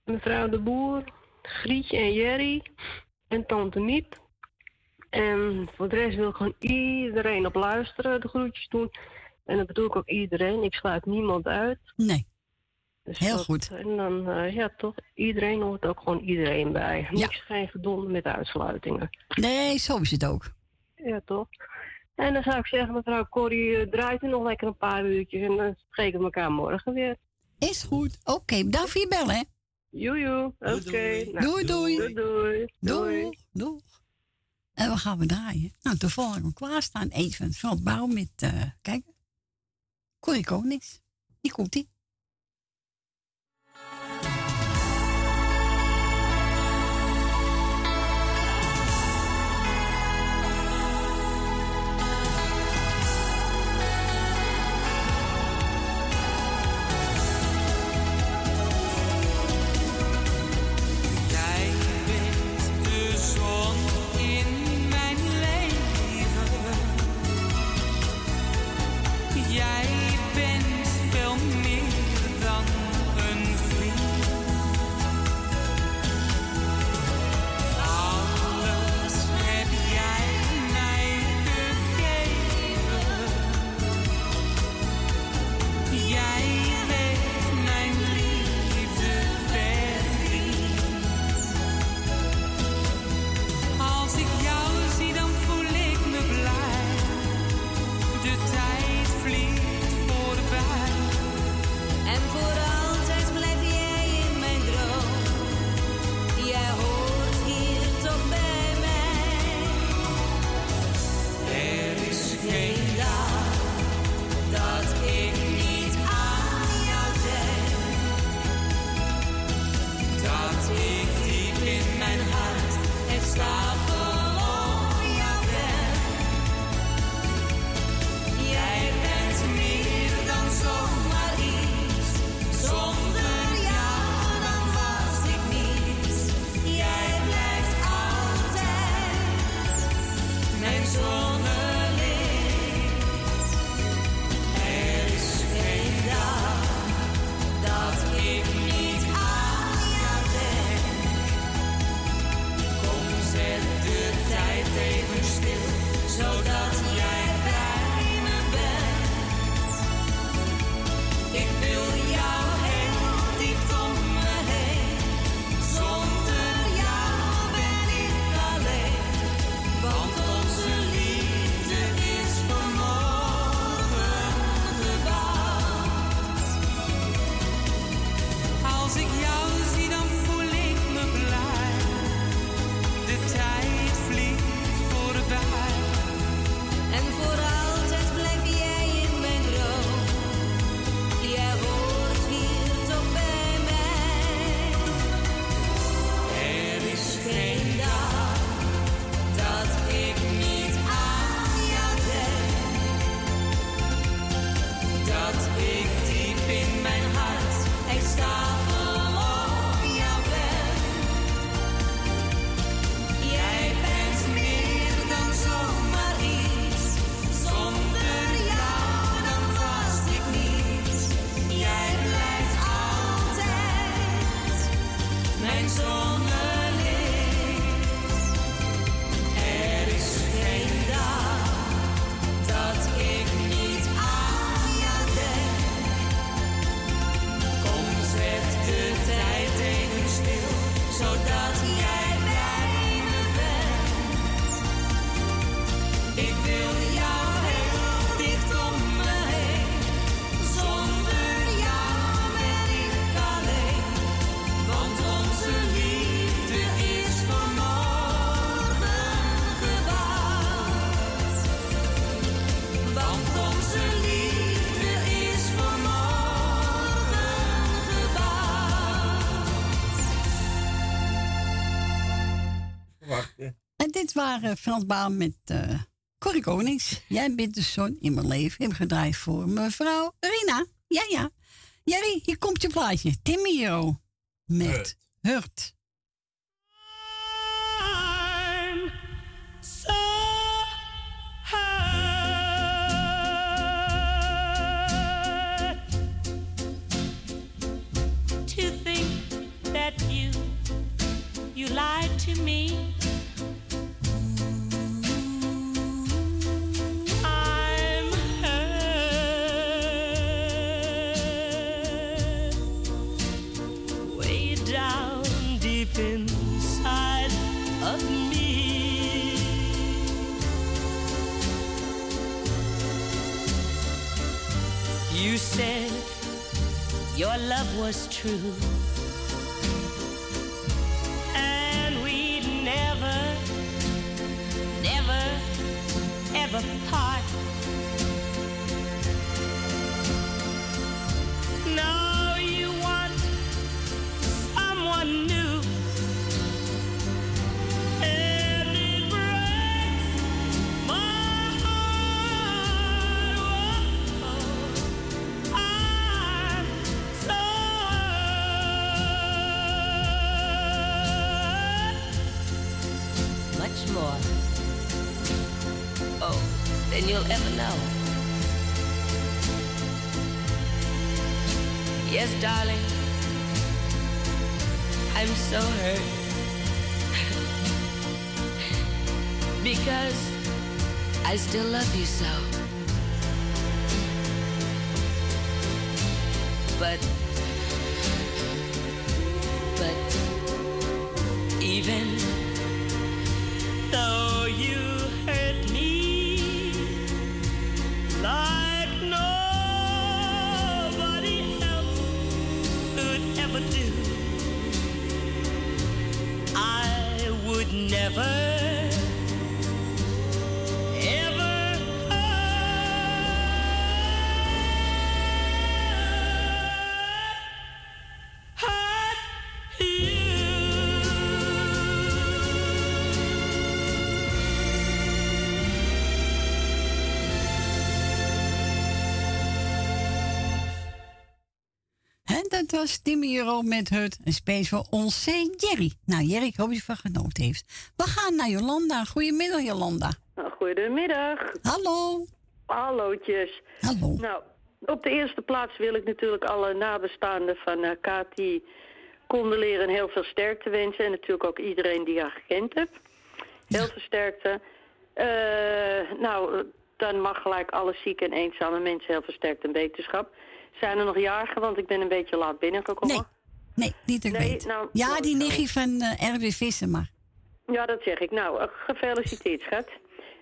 Mevrouw De Boer. Grietje en Jerry. En tante Miep. En voor de rest wil ik gewoon iedereen op luisteren, de groetjes doen. En dat bedoel ik ook iedereen. Ik sluit niemand uit. Nee. Dus Heel dat- goed. En dan, eh, ja toch, iedereen hoort ook gewoon iedereen bij. Niks, geen gedonder met uitsluitingen. Nee, zo is het ook. Ja, toch? En dan zou ik zeggen, mevrouw Corrie, eh, draait u nog lekker een paar uurtjes en dan spreken we elkaar morgen weer. Is goed. Oké, bedankt voor je bellen, hè. Joejoe, oké. Nou, Doei, doei. Doei, doei. Doei. Doei. En wat gaan we draaien? Nou, toevallig nog klaarstaan. Even van het bouw met, eh kijk, Corrie. Die komt dit waren Frans met eh Corrie Konings. Jij bent de zon in mijn leven. Heb gedraaid voor mevrouw Rina. Ja, ja. Jerry, hier komt je plaatje. Timio met because I still love you so. But, but, even though you hurt me like nobody else could ever do, I would never, Timmy Euro met het een space voor onze Jerry. Nou, Jerry, ik hoop dat je van genoten heeft. We gaan naar Jolanda. Goedemiddag, Jolanda. Nou, goedemiddag. Hallo. Hallootjes. Hallo. Nou, op de eerste plaats wil ik natuurlijk alle nabestaanden van uh, Kati condoleren en heel veel sterkte wensen. En natuurlijk ook iedereen die haar gekend hebt. Heel veel sterkte. Eh, nou, eh, dan mag gelijk alle zieke en eenzame mensen heel versterkt een wetenschap. Zijn er nog jarigen, want ik ben een beetje laat binnengekomen. Nee, nee niet dat ik Nee, weet. nou, ja, die nichtje van eh Erwin Visser, maar... Ja, dat zeg ik. Nou, eh, gefeliciteerd, schat.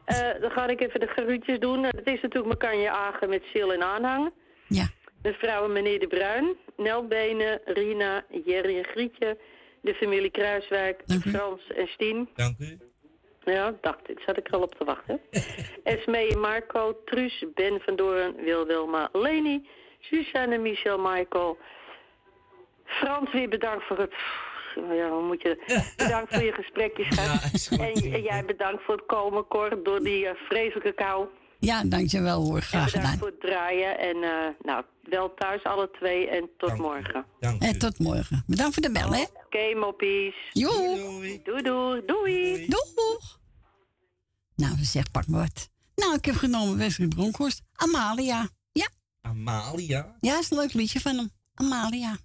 Eh, dan ga ik even de geruutjes doen. Het is natuurlijk Makanje Agen met Sil en aanhang. Ja. Mevrouw en meneer De Bruin, Nelbenen, Rina, Jerry en Grietje, de familie Kruiswijk, Frans en Stien. Dank u. Ja, dacht ik. Zat ik er al op te wachten. Esmee en Marco, Truus, Ben van Doorn, Wil Wilma, Leni, Suzanne, Michel, Michael. Frans, weer bedankt voor het... Ja, hoe moet je... Bedankt voor je gesprekje, schat. en, jij bedankt voor het komen, Cor, door die eh, vreselijke kou. Ja, dankjewel hoor. Graag Bedankt gedaan. voor het draaien. En eh, nou, wel thuis alle twee en tot morgen. En tot morgen. Bedankt voor de bel, hè? Oké, moppies. Joe. Doei, doei. Doei. Doeg. Nou, ze zegt pak maar wat. Nou, ik heb genomen Wesley Bronkhorst. Amalia. Amalia? Ja, is een leuk liedje van hem. Amalia.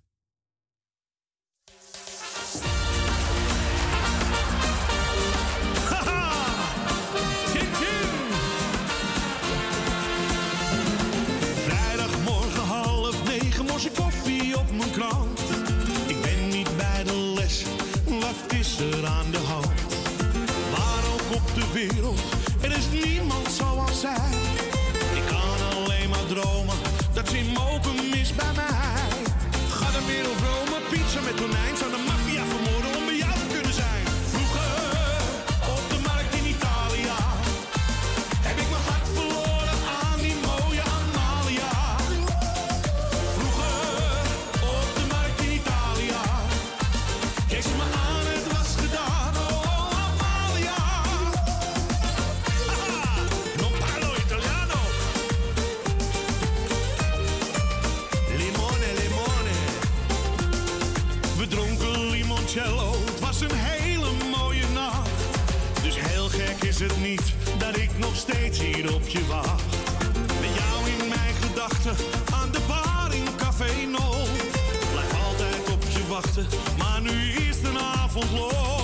Je wacht. Met jou in mijn gedachten aan de bar in Café No. Blijf altijd op je wachten, maar nu is de avond low.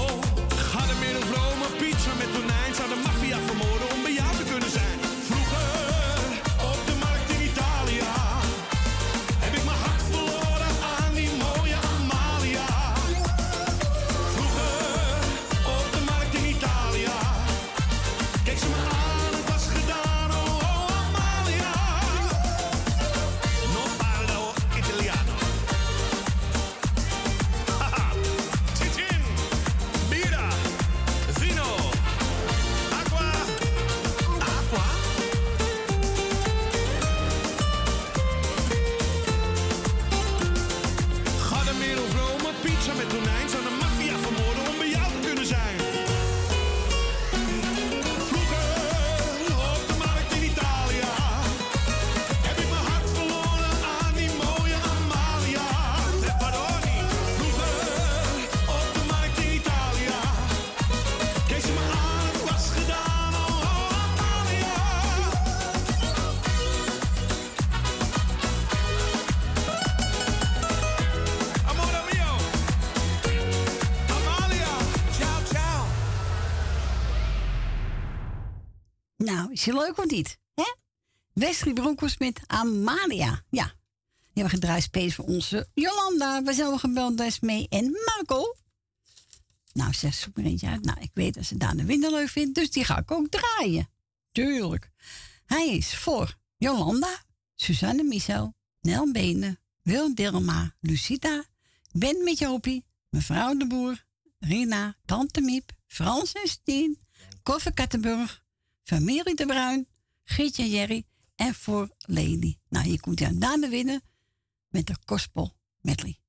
Is je leuk of niet? Hè? Wesley Bronkhorst met Amalia. Ja. Die hebben gedraaid space voor onze Jolanda. We zijn gebeld door mee en Marco. Nou, zegt zoek er eentje uit. Nou, ik weet dat ze Daan Winder leuk vindt, dus die ga ik ook draaien. Tuurlijk. Hij is voor Jolanda, Suzanne Michel, Nel Benen, Wil Dilma, Lucita, Ben met Jopie, mevrouw de Boer, Rina, Tante Miep, Frans en Stien, Koffer Kattenburg, familie de Bruin, Gietje Jerry en voor Lady. Nou, hier komt aan Daan de Winnen met de Gospel Medley.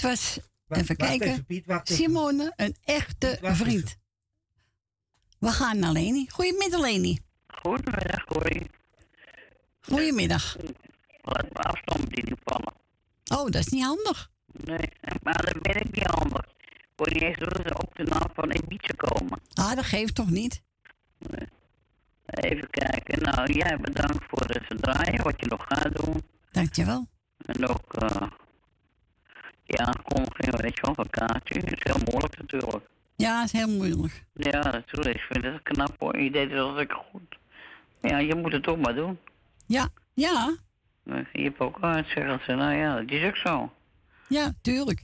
Dit was, Wacht- even wacht kijken, even, Piet, wacht even. Simone, een echte vriend. We gaan naar Leni. Goedemiddag, Leni. Goedemiddag, Corrie. Goedemiddag. Laat me afstandsbediening vallen. Oh, dat is niet handig. Nee, maar dat ben ik niet handig. Ik word niet eens door de op de naam van Ibiza komen. Ah, dat geeft toch niet? Even kijken. Nou, jij bedankt voor het verdraaien, wat je nog gaat doen. Dankjewel. En ook, eh aankondiging, weet je wel, kaartje. is heel moeilijk natuurlijk. Ja, is heel moeilijk. Ja, natuurlijk. Ik vind het knap hoor. Je deed het altijd goed. Ja, je moet het toch maar doen. Ja, ja, Je hebt ook uitzeggen. Nou ja, dat is ook zo. ja, tuurlijk.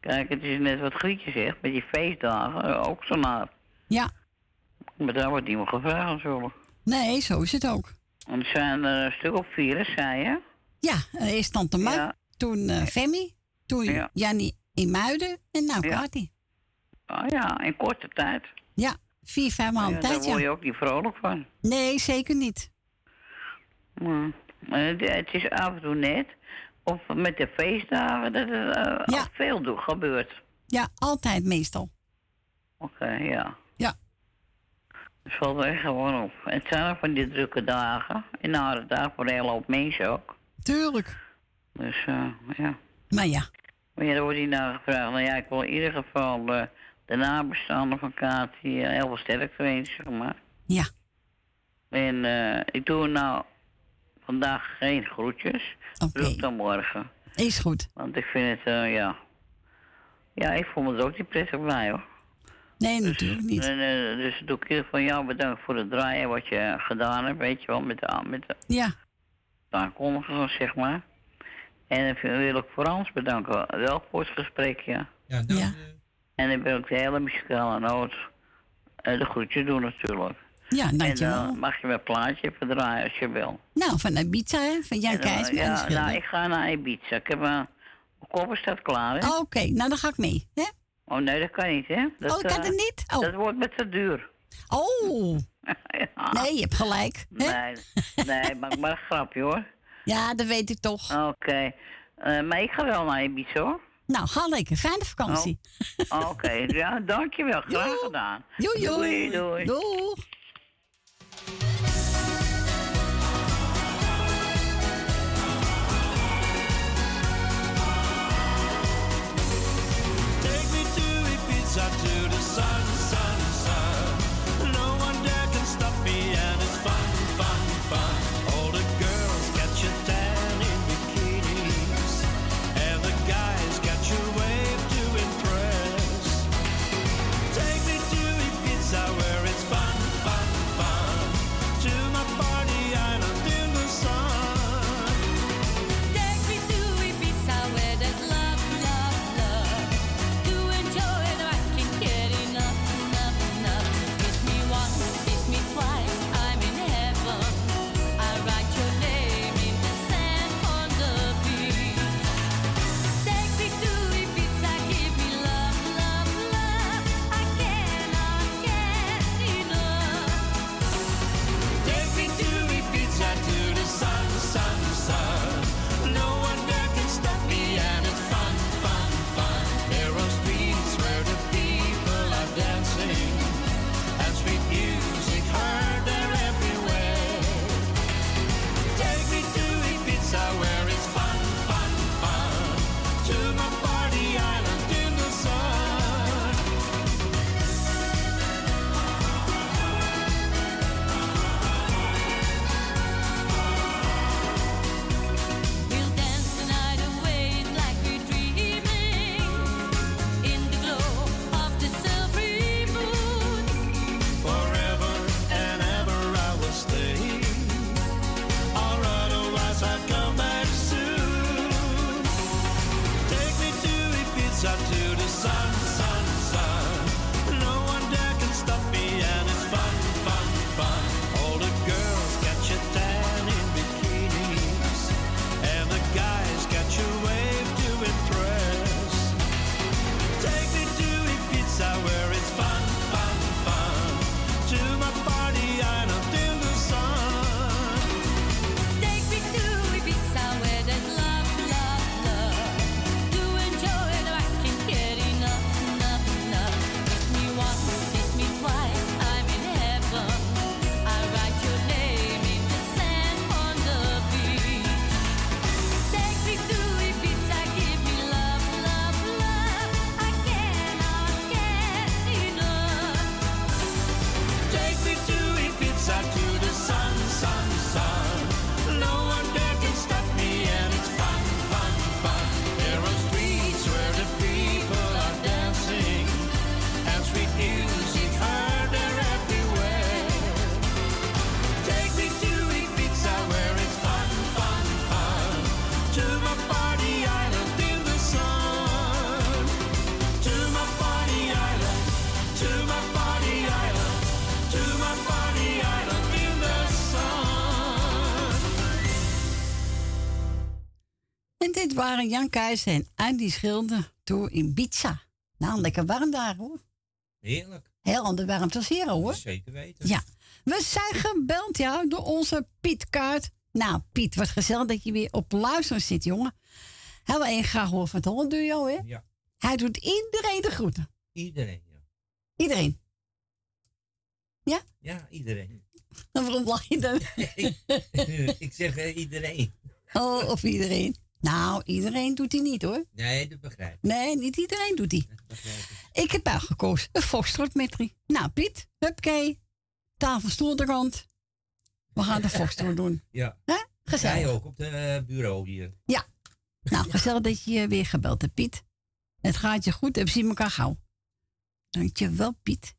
Kijk, het is net wat Grietje zegt, met die feestdagen, eh, ook zo naar. Ja. Maar daar wordt niemand gevraagd natuurlijk. Nee, zo is het ook. En er zijn er een stuk of vier, zei je? Ja, eh, eerst Tante Mar, Ja. toen eh Femi, toen Ja. Jannie in Muiden en nou Ja. Kati. Oh ja, in korte tijd. Ja, vier, vijf maanden ja, daar tijd, word je ook niet vrolijk van. Nee, zeker niet. Hm. Eh, Het, is af en toe net, of met de feestdagen, dat er eh, al veel gebeurt. Ja, altijd meestal. Oké, ja. Ja. Het valt er gewoon op. Het zijn ook van die drukke dagen. En nare dagen voor een hele hoop mensen ook. Tuurlijk. Dus eh, ja. Maar ja. Maar ja, dan wordt hier naar gevraagd. Nou ja, ik wil in ieder geval eh, de nabestaanden van Kati eh, heel veel sterkte wensen, zeg maar. Ja. En eh, ik doe nou vandaag geen groetjes. Oké. Ik dan morgen. Is goed. Want ik vind het, ja... Ja, ik voel me er ook niet prettig bij, hoor. Nee, natuurlijk niet. Eh, dus doe ik ieder geval jou bedankt voor het draaien wat je gedaan hebt, weet je wel, met de, met de Ja. zeg maar. En dan wil ik Frans bedanken, wel voor het gesprekje. Ja, dank Ja. En dan wil ik de hele muzikale noot eh, de groetje doen natuurlijk. Ja, dankjewel. En dan mag je mijn plaatje even draaien als je wil. Nou, van Ibiza, hè? Van Jan En dan- Keijs. Ja, nou, ik ga naar Ibiza. Ik heb een koffer staat klaar, hè? Oké, nou dan ga ik mee. Hè? Oh nee, dat kan niet, hè? Dat, Oh, dat kan eh, het niet? Oh. Dat wordt met te duur. Oh, Ja. nee, je hebt gelijk. Hè? Nee, nee, maar, maar een grapje hoor. Ja, dat weet ik toch. Oké. Eh, maar ik ga wel naar Ibiza hoor. Nou, ga lekker. Fijne vakantie. Oh, Oké, ja, dankjewel. Graag gedaan. Doei, doei. Doei, doei. Doei. Dit waren Jan Keijs en Andy Schilder door in Ibiza. Nou, lekker warm daar hoor. Heerlijk. Heel ander warmte als hier hoor. Zeker weten. Ja. We zijn gebeld, ja, door onze Piet Kaart. Nou, Piet, wat gezellig dat je weer op luisteren zit, jongen. Heel erg graag horen van het Holland Duo, hè? Ja. Hij doet iedereen de groeten. Iedereen, ja. Iedereen. Ja? Ja, iedereen. En waarom lach je dan? ik zeg eh, iedereen. Oh, of iedereen. Nou, iedereen doet die niet hoor. Nee, dat begrijp ik. Nee, niet iedereen doet die. ik. Ik heb uitgekozen een foxtrot met drie. Nou, Piet, hupkee. Tafel, stoel de rand. We gaan de foxtrot doen. Ja. Hè? Gezellig. Jij ook op het bureau hier. Ja. Nou, gezellig dat je je weer gebeld hebt, Piet. Het gaat je goed en we zien elkaar gauw. Dankjewel, Piet.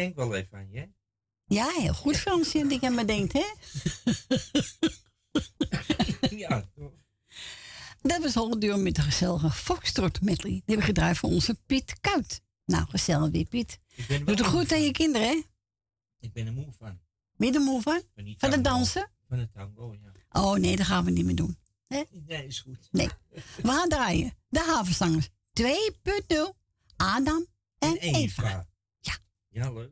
Denk wel even aan je. Ja, heel goed, Fransje, dat ik aan me denkt, hè? ja, Dat was al duur met de gezellige Foxtrot medley. Die hebben we gedraaid voor onze Piet Kuit. Nou, gezellig weer, Piet. Doe het goed aan je kinderen, hè? Ik ben er moe van. Ben je er moe van? Van het dansen? Van het tango, ja. Oh nee, dat gaan we niet meer doen. Hè? Nee, is goed. Nee. We gaan draaien. De havenzangers 2.0. Adam en, Eva. Ja, leuk.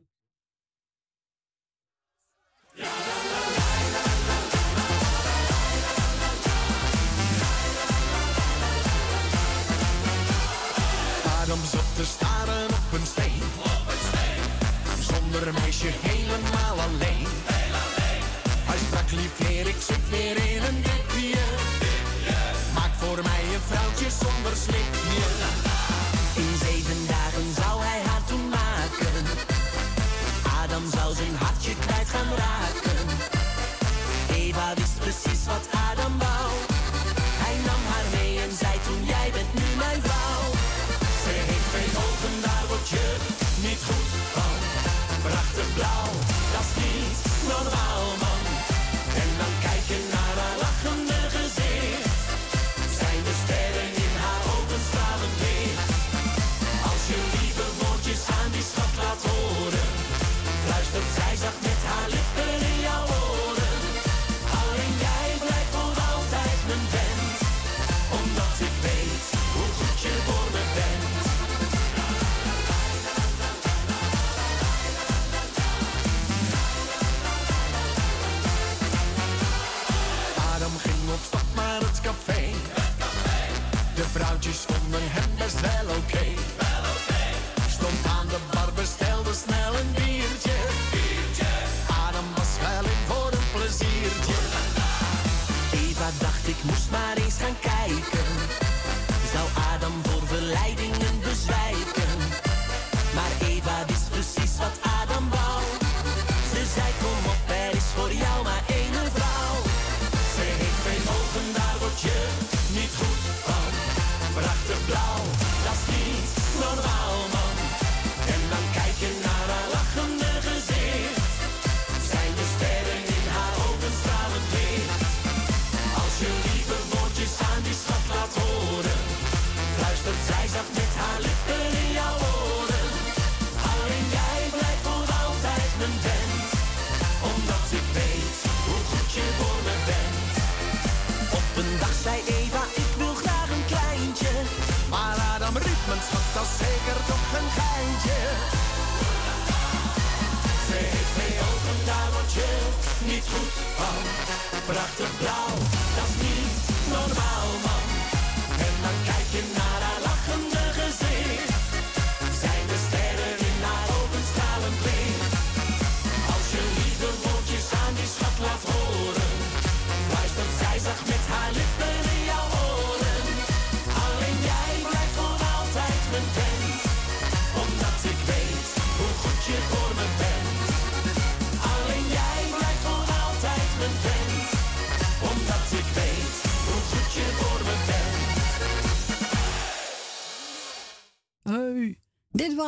Adam te staren op een steen. Zonder een meisje helemaal alleen. Hij sprak lief ik zit weer in een dipje. Maak voor mij een vrouwtje zonder slipje. Gaan raken. Eva wist precies wat Adam wou. Hij nam haar mee en zei toen jij bent nu mijn vrouw. Ze heeft twee ogen, daar word je niet goed van. Prachtig blauw, dat is niet normaal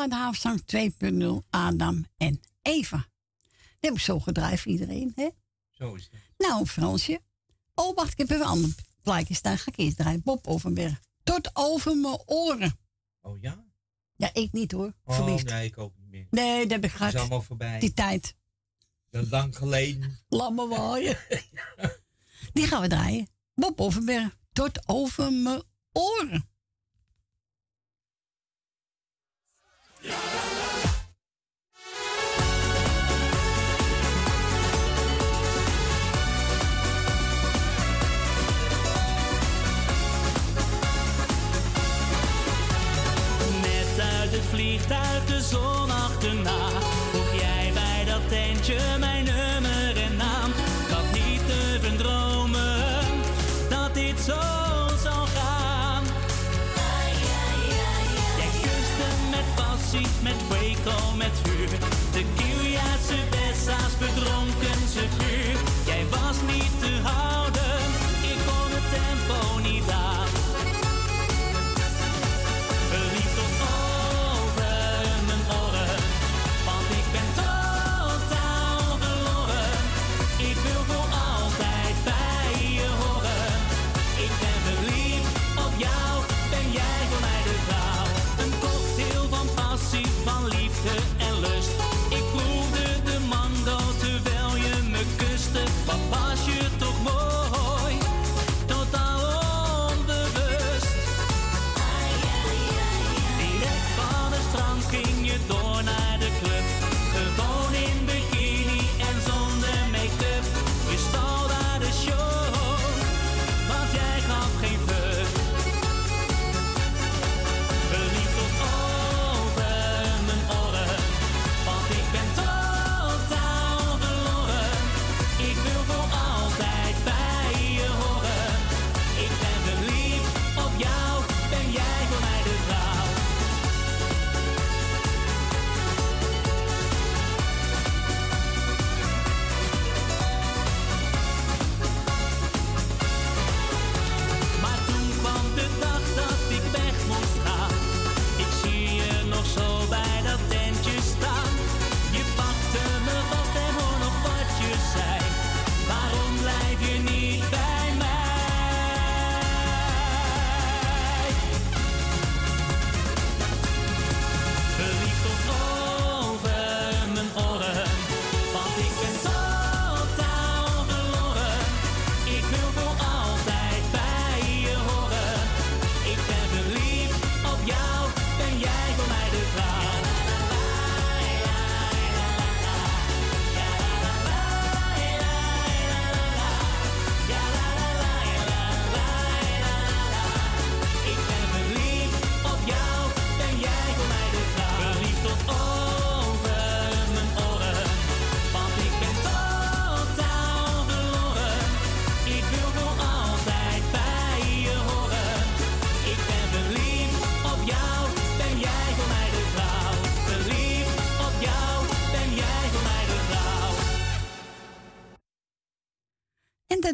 Aardehaafzang 2.0 Adam en Eva. Dat heb zo gedraaid voor iedereen, hè? Zo is het. Nou, Fransje. Oh, wacht, ik heb even een ander plaatje staan. Ga ik eerst draaien. Bob Overberg. Tot over mijn oren. Oh ja? Ja, ik niet hoor. Oh, Verliefd. nee, ik ook niet meer. Nee, dat heb ik gehad. is allemaal voorbij. Die tijd. Dat lang geleden. Lamme waaien. Die gaan we draaien. Bob Overberg. Tot over mijn oren. vliegt uit de zon achterna. Voeg jij bij dat tentje temps mettre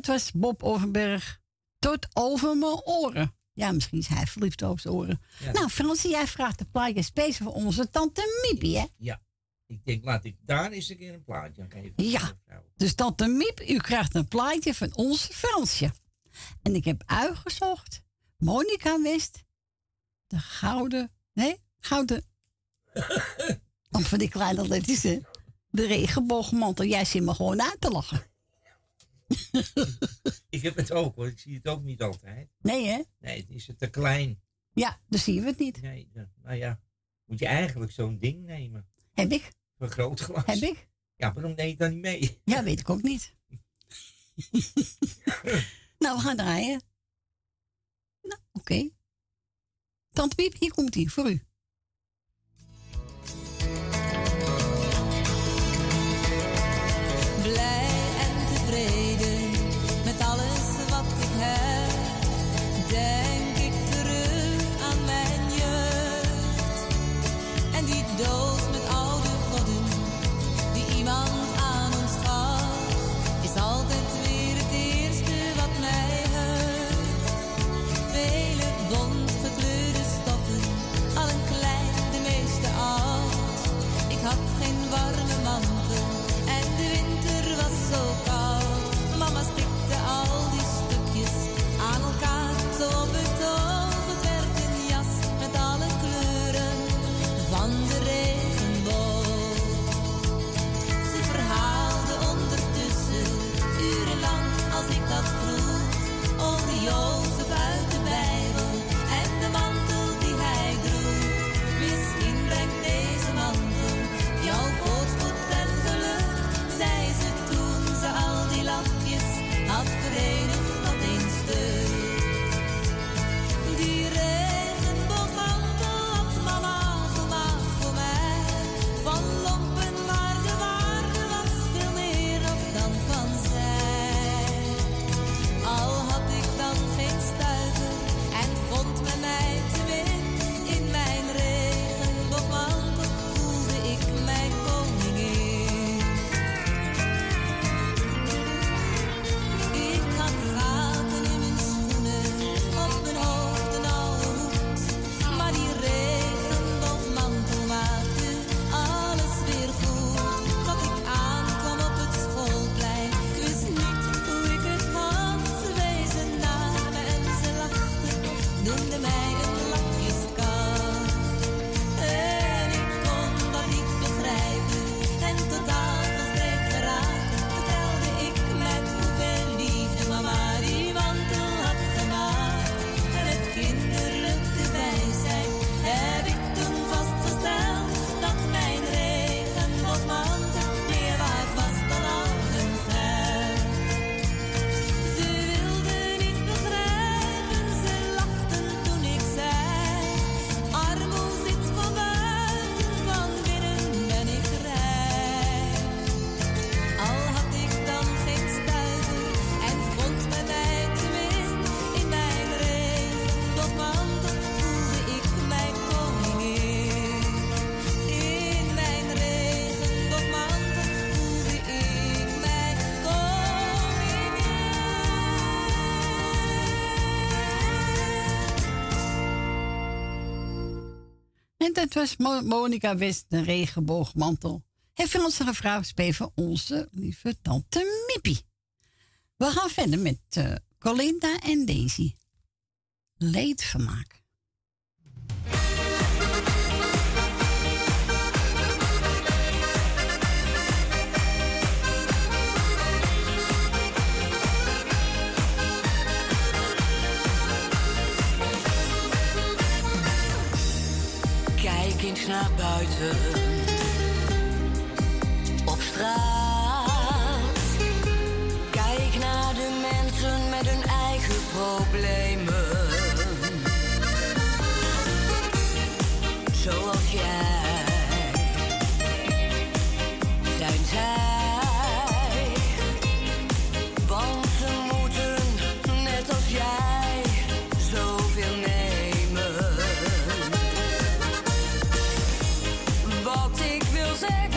dat was Bob Overberg. Tot over mijn oren. Ja, misschien is hij verliefd op zijn oren. Ja. Nou, Fransie, jij vraagt de plaatje speciaal voor onze tante Miepie, hè? Ja. Ik denk, laat ik daar eens een keer een plaatje aan geven. Ja. Dus tante Miep, u krijgt een plaatje van onze Fransje. En ik heb uitgezocht. Monica West. De gouden... Nee, gouden... Om van die kleine letjes, hè? De regenboogmantel. Jij zit me gewoon uit te lachen. Ik heb het ook hoor, ik zie het ook niet altijd. Nee, hè? Nee, het is het te klein. Ja, dan zien we het niet. Nee, nou ja, moet je eigenlijk zo'n ding nemen. Heb ik? Een groot glas. Heb ik? Ja, waarom neem je dan niet mee? Ja, weet ik ook niet. nou, we gaan draaien. Nou, oké. Piep, hier komt ie voor u. Dat was Mo- Monica West, de regenboogmantel. En Frans gevraagd spelen voor onze lieve tante Mippie. We gaan verder met eh, Colinda en Daisy. Leedvermaak. Eens naar buiten. Op straat. Kijk naar de mensen met hun eigen problemen. Wat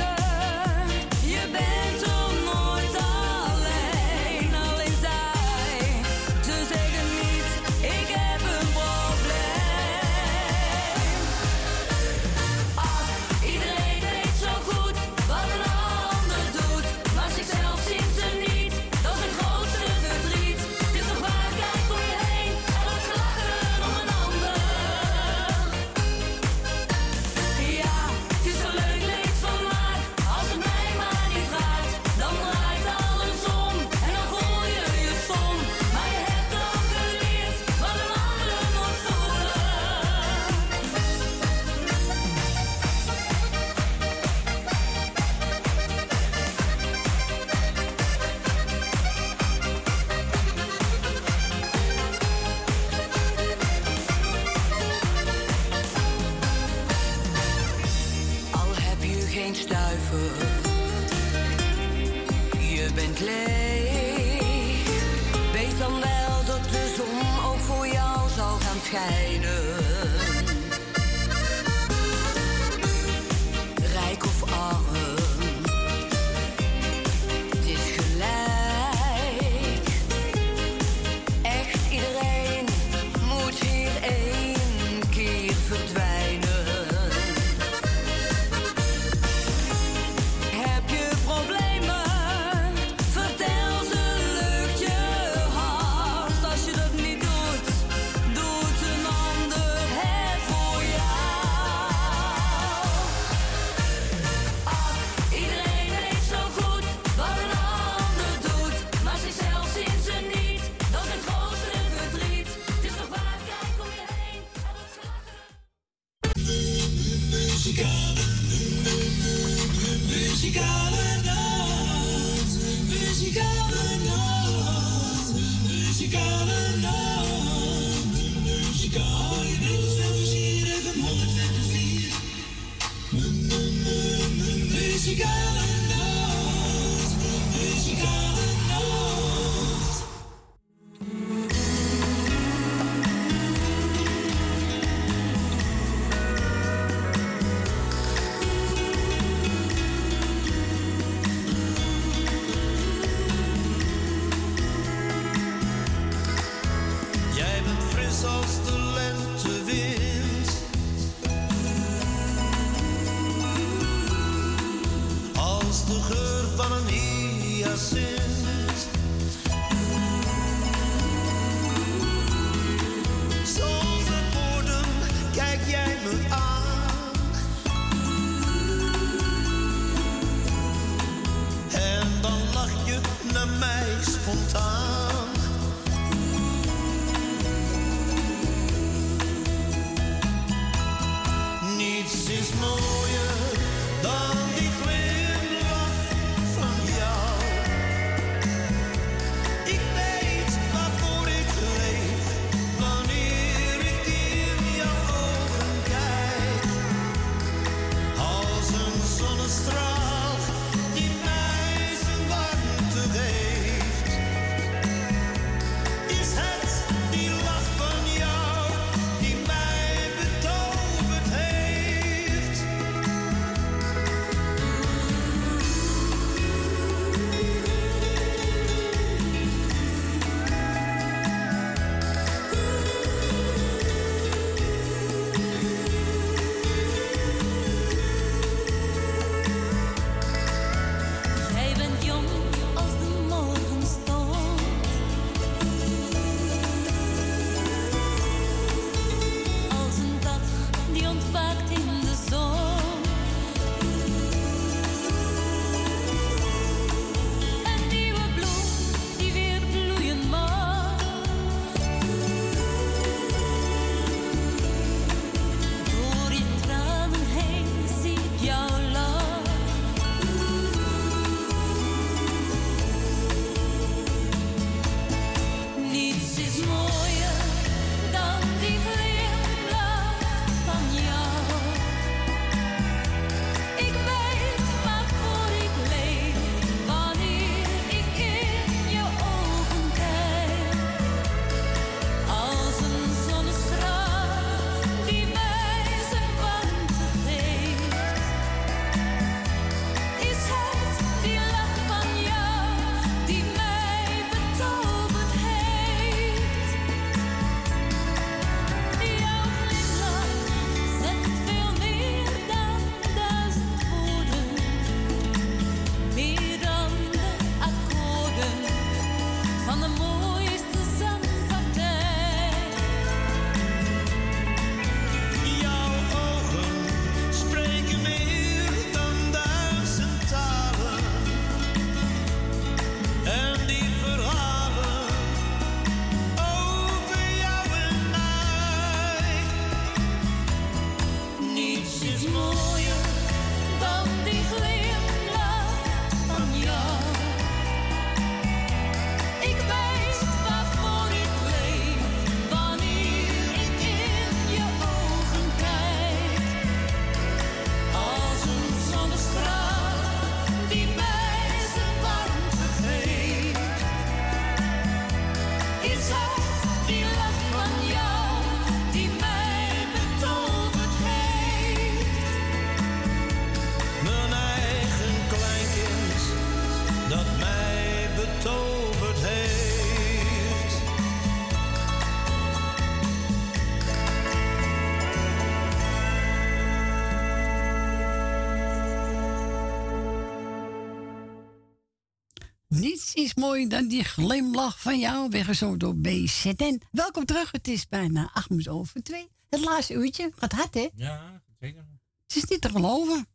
Dan die glimlach van jou, weggezogen door BZN. Welkom terug, het is bijna acht minuten over twee. Het laatste uurtje, gaat hard hè? Ja, zeker. Het is niet te geloven.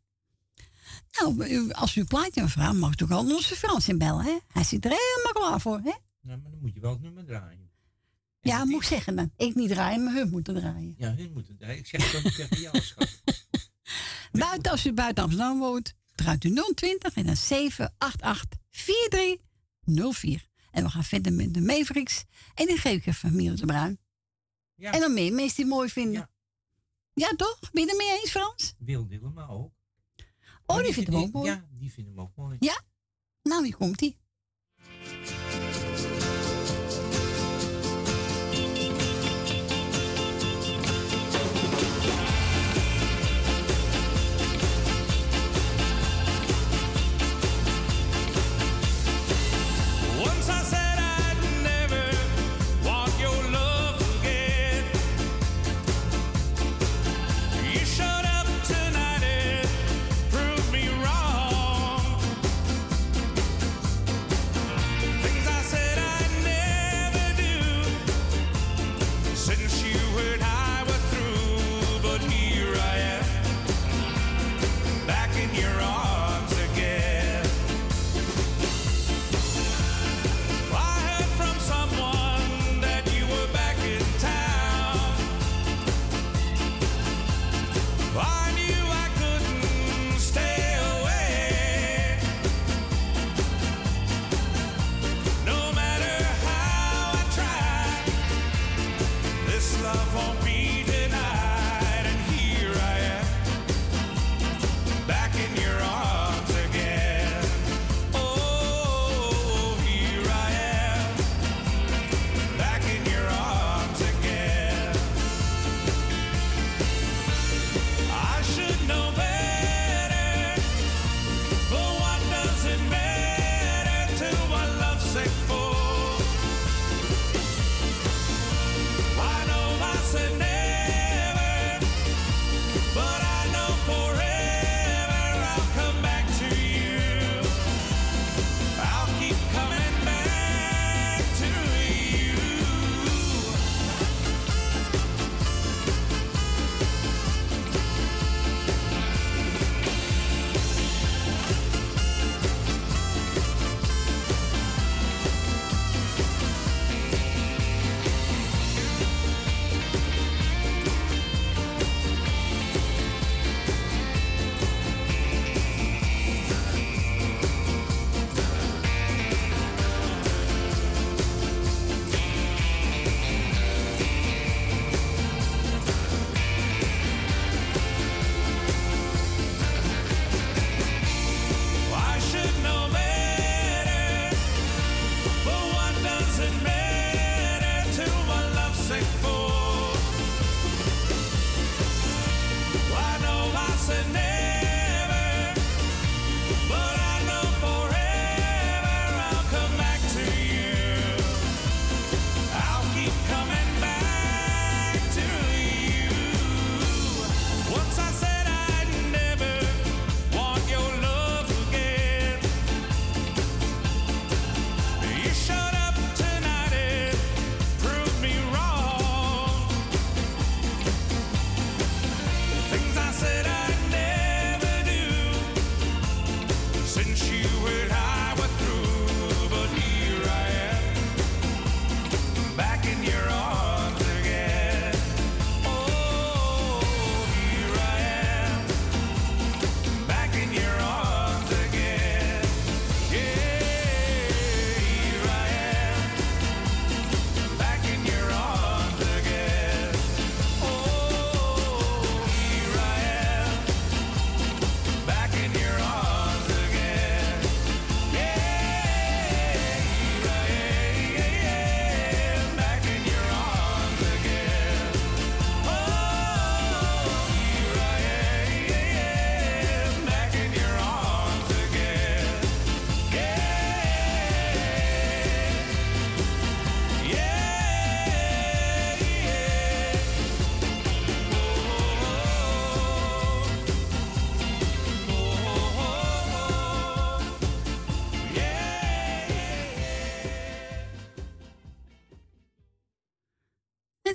Nou, als u een plaatje vragen, mag u ook al onze Frans inbellen, hè? Hij zit er helemaal klaar voor, hè? Nou, maar dan moet je wel het nummer draaien. Ja, moet ik zeggen dan. Ik niet draaien, maar hun moeten draaien. Ja, hun moeten draaien. Ik zeg het ook tegen jou, schat. Buiten, als u buiten Amsterdam woont, draait u 020 en dan 788 4304. En we gaan verder met de Mavericks. En die geef ik even Miele de Bruin. Ja. En dan meer mensen die het mooi vinden. Ja, toch? Ben je het mee eens, Frans? Wil Dillema ook. Oh, die vindt hem ook mooi. Ja, die vinden hem ook mooi. Ja? Nou, hier komt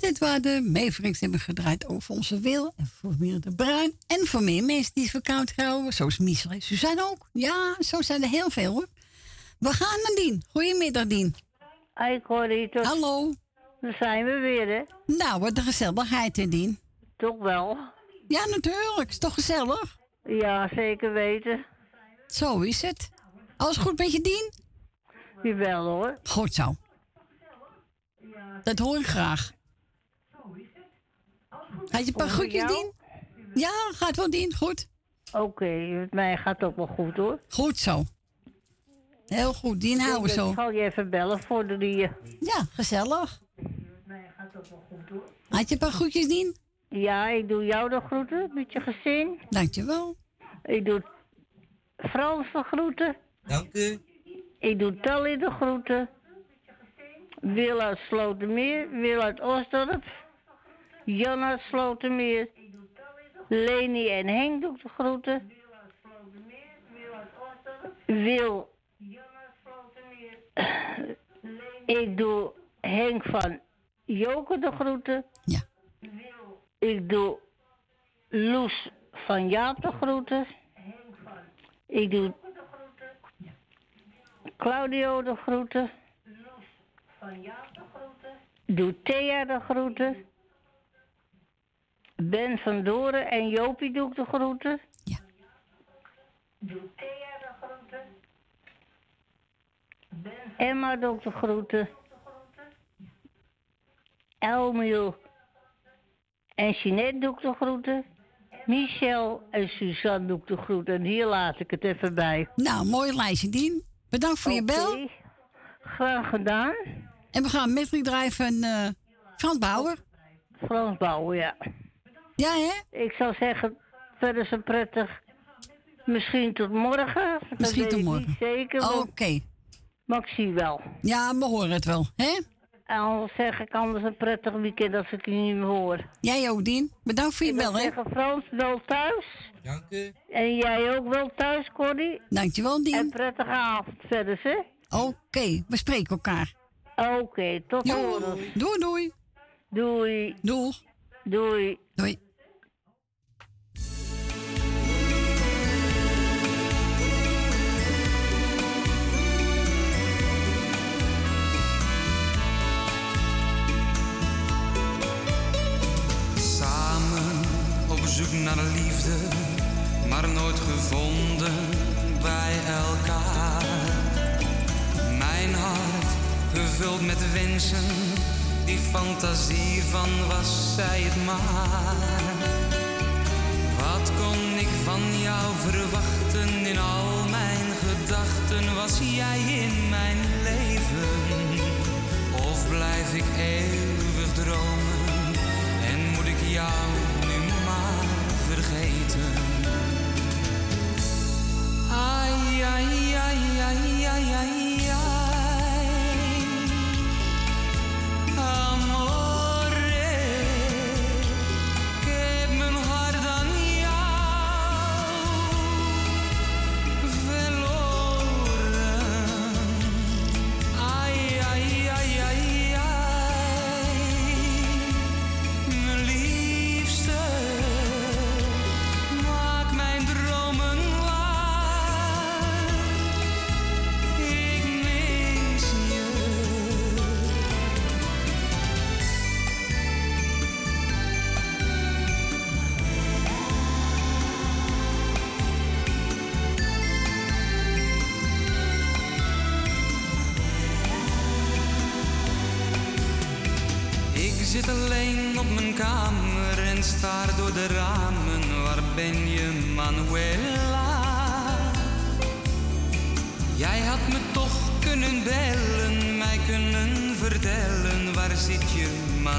dit waren de Mavericks hebben gedraaid over onze wil. En voor Miel de Bruin. En voor meer mensen die verkoud houden. Zoals Michel en Suzanne ook. Ja, zo zijn er heel veel hoor. We gaan naar Dien. Goedemiddag Dien. Hoi Corrie. Tot... Hallo. Daar zijn we weer hè. Nou, wat een gezelligheid hè Dien. Toch wel. Ja, natuurlijk. Is toch gezellig? Ja, zeker weten. Zo is het. Alles goed met je Dien? Jawel hoor. Goed zo. Dat hoor ik graag. Had je een paar groetjes? Dien? Ja, gaat wel, Dien. Goed. Oké, met mij gaat het ook wel goed hoor. Goed zo. Heel goed, Dien houden we Ik zo. zal je even bellen voor de die. Ja, gezellig. Had je een paar groetjes, Dien? Ja, ik doe jou de groeten met je gezin. Dankjewel. Ik doe Frans de groeten. Dank u. Ik doe Tally de groeten. Wil uit Slotermeer, Wil uit Osdorp. Jan uit Slotermeer. Leni en Henk doe ik de groeten. Wil. Ik doe Henk van Joke de groeten. Ja. Ik doe Loes van Jaap de groeten. Ik doe Claudio de groeten. Doe Thea de groeten. Ben van Doren en Jopie doe ik de groeten. Ja. Doe Thea de groeten. Emma doe ik de groeten. Elmiel en Jeanette doe ik de groeten. Michel en Suzanne doe ik de groeten. En hier laat ik het even bij. Nou, mooi lijstje, Dien. Bedankt voor je bel. Graag gedaan. En we gaan medley draaien van eh, Frans Bauer. Frans Bauer, ja. Ja, hè? Ik zou zeggen, verder zo prettig. Misschien tot morgen. Misschien tot ik morgen. Niet zeker. Oké. want- Maar ik zie wel. Ja, we horen het wel, hè? En anders zeg ik anders een prettig weekend als ik je niet meer hoor. Jij ook, Dien. Bedankt voor je ik bel, hè? zeggen, Frans, wel thuis. Dank u. En jij ook wel thuis, Corrie. Dankjewel, Dien. En prettige avond verder, hè? Oké, we spreken elkaar. Oké, tot Jo, horens. Doei, doei. Doei. Doeg. Doei. Doei. Samen op zoek naar de liefde, maar nooit gevonden bij elkaar. Mijn hart gevuld met wensen, die fantasie van was zij het maar. Wat kon ik van jou verwachten in al mijn gedachten? Was jij in mijn leven? Of blijf ik eeuwig dromen en moet ik jou nu maar vergeten? Ai, ai, ai, ai, ai, ai. amor.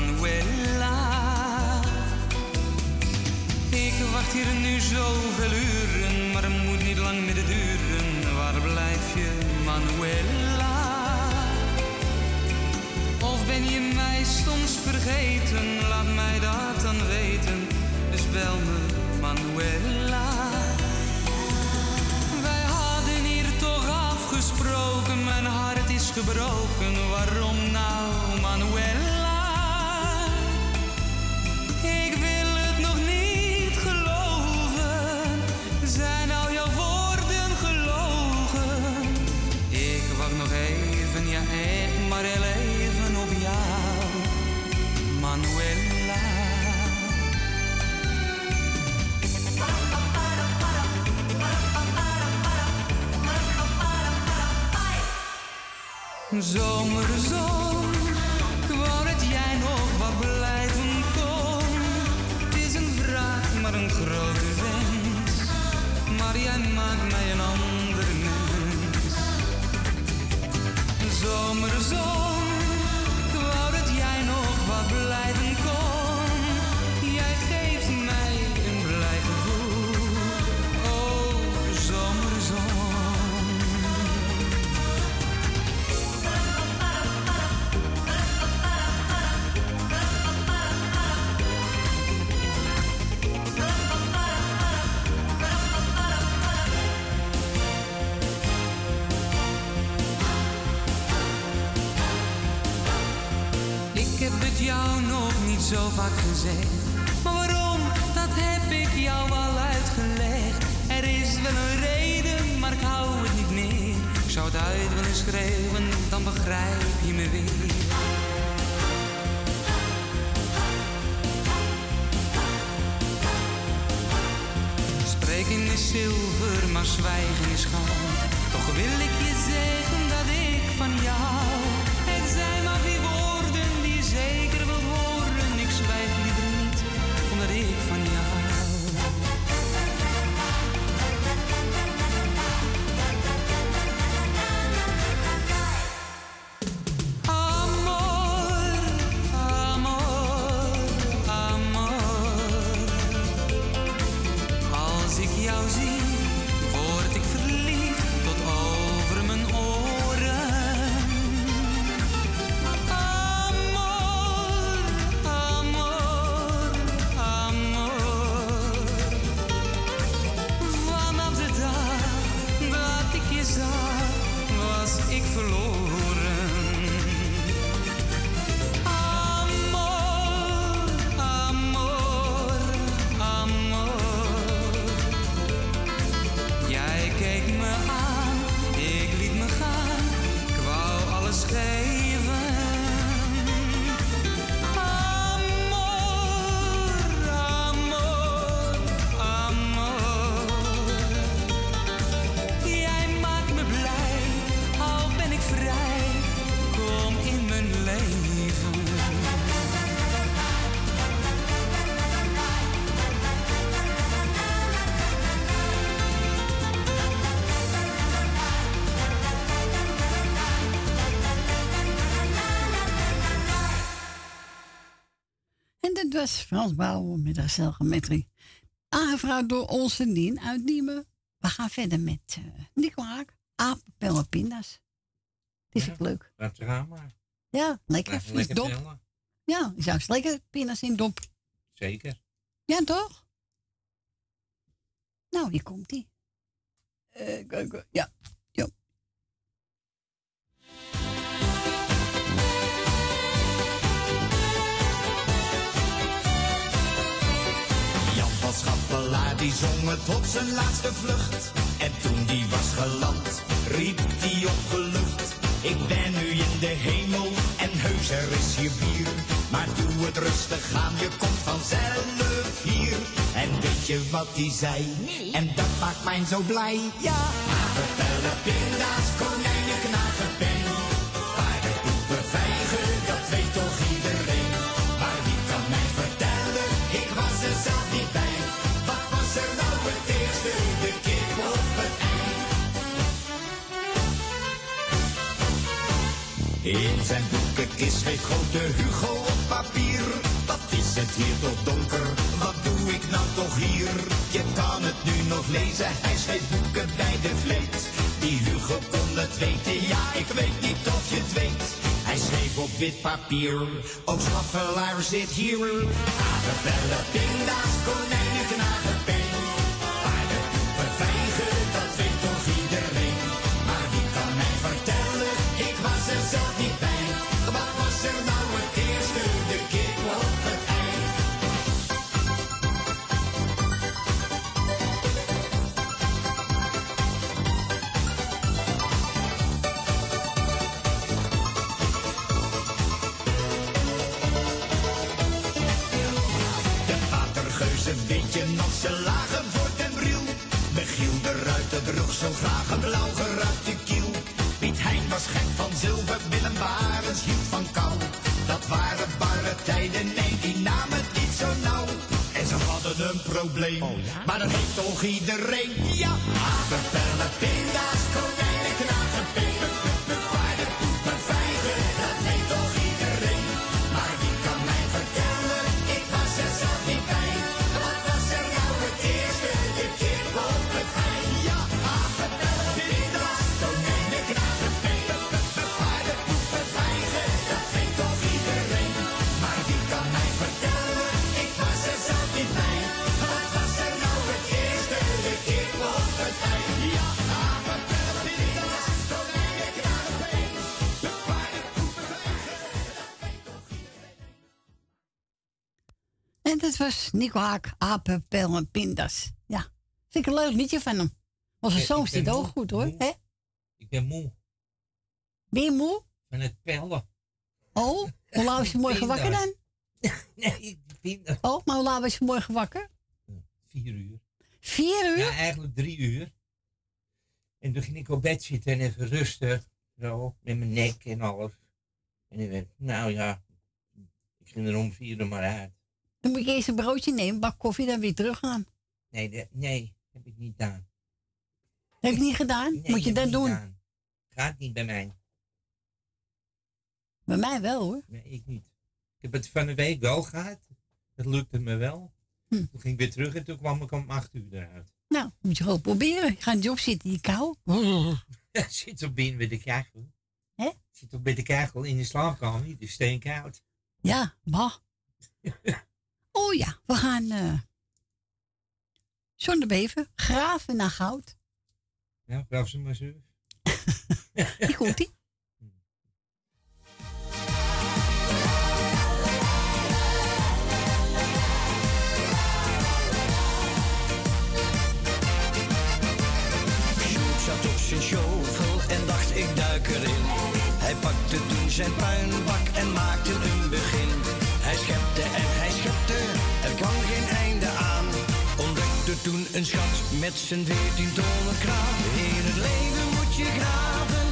Manuela? Ik wacht hier nu zoveel uren, maar het moet niet lang meer duren. Waar blijf je, Manuela? Of ben je mij soms vergeten? Laat mij dat dan weten. Dus bel me, Manuela. Wij hadden hier toch afgesproken. Mijn hart is gebroken. Waarom nou, Manuela? Zomerzon, wou dat jij nog wat blijven kon. Het is een vraag, maar een grote wens. Maar jij maakt mij een ander mens. Zomerzon, zilver, maar zwijgen is goud. Toch wil ik je zeggen dat ik van jou. En Frans Bouwer met haar geometrie. Aangevraagd door onze Nien uit Diemen. We gaan verder met uh, Nico Haak. Apenpellen pinda's. Die vind ik leuk. Dat gaan maar. Ja, lekker. Fris lekker dop. Ja, is juist lekker. Pinda's in dop. Zeker. Ja, toch? Nou, hier komt ie. Eh, ja. Schappelaar die zong het op zijn laatste vlucht. En toen die was geland, riep die opgelucht. Ik ben nu in de hemel en heus er is hier bier. Maar doe het rustig aan, je komt vanzelf hier. En weet je wat die zei? En dat maakt mij zo blij. Ja, aardappelen, pinda's, konijnen, knagen, pen. In zijn boekenkist schreef grote Hugo op papier. Wat is het hier toch donker, wat doe ik nou toch hier? Je kan het nu nog lezen, hij schreef boeken bij de vleet. Die Hugo kon het weten, ja ik weet niet of je het weet. Hij schreef op wit papier, ook schaffelaar zit hier. Aardappelen, pinda's, konijnen, knagen, heeft toch Nico Haak, apen, pel en pindas. Ja, vind ik een leuk liedje van hem. Onze Ik- zoon ik zit ook goed hoor. Hè? Ik ben moe Ben je moe? van het pellen. Oh, hoe laat was je morgen wakker dan? Nee, die pindas. Oh, maar hoe laat was je morgen wakker? Vier uur. Vier uur? Ja, eigenlijk drie uur. En toen ging ik op bed zitten en even rusten. Zo, met mijn nek en alles. En ik dacht, nou ja, ik ging er om vier uur maar uit. Dan moet je eerst een broodje nemen, bak koffie, dan weer teruggaan. Nee, dat, nee, heb ik niet gedaan. Heb je niet gedaan? Nee, moet je dat ik doen? gedaan. Gaat niet bij mij. Bij mij wel hoor. Nee, ik niet. Ik heb het van de week wel gehad. Het lukte me wel. Hm. Toen ging ik weer terug en toen kwam ik om acht uur eruit. Nou, moet je gewoon proberen. Je gaat niet op zitten, die kou. Zit zo binnen bij de kachel. Hè? Zit ook bij de kachel in de slaapkamer. Het is steenkoud. Ja, bah. Oh ja, we gaan eh John de Bever graven naar goud. Ja, vraag ze maar zo. Die komt ie. Sjoerd zat op zijn shovel en dacht ik duik erin. Hij pakte toen zijn puinbak en maakte een begin. Een schat met zijn veertien tonnen kraan. In het leven moet je graven,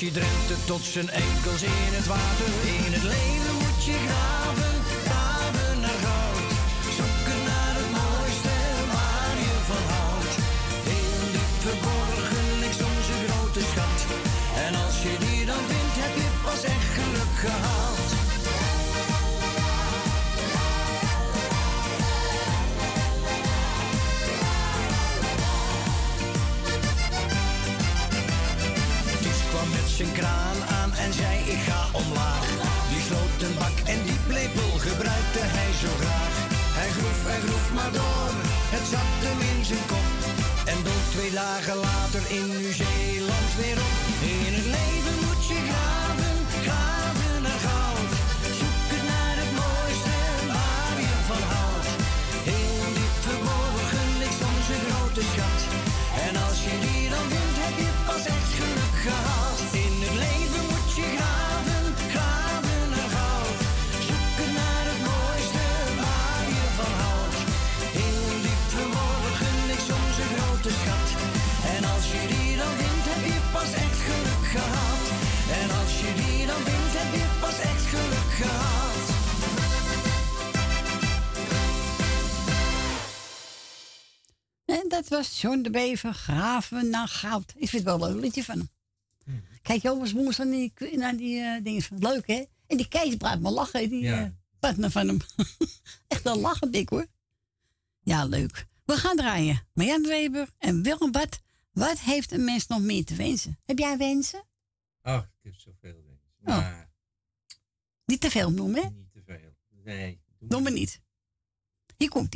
provincie Drenthe tot zijn enkels in het water. In het leven moet je graven omlaag. Die bak en die lepel gebruikte hij zo graag. Hij groef en groef maar door, het zat hem in zijn kop. En dook twee dagen later in Nieuw-Zeeland dat was John de Bever, graven naar goud. Ik vind het wel een leuk liedje van hem. Hmm. Kijk, Jonas Moes naar die, naar die eh, dingen. Leuk, hè? En die Kees blijft me lachen, die Ja. eh, partner van hem. Echt een lachen dik, hoor. Ja, leuk. We gaan draaien. Marjan Weber en Willem Bad. Wat heeft een mens nog meer te wensen? Heb jij wensen? Ach, ik heb zoveel wensen. Oh. Maar Niet te veel noemen, hè? niet te veel. Nee. Noem me niet. Hier komt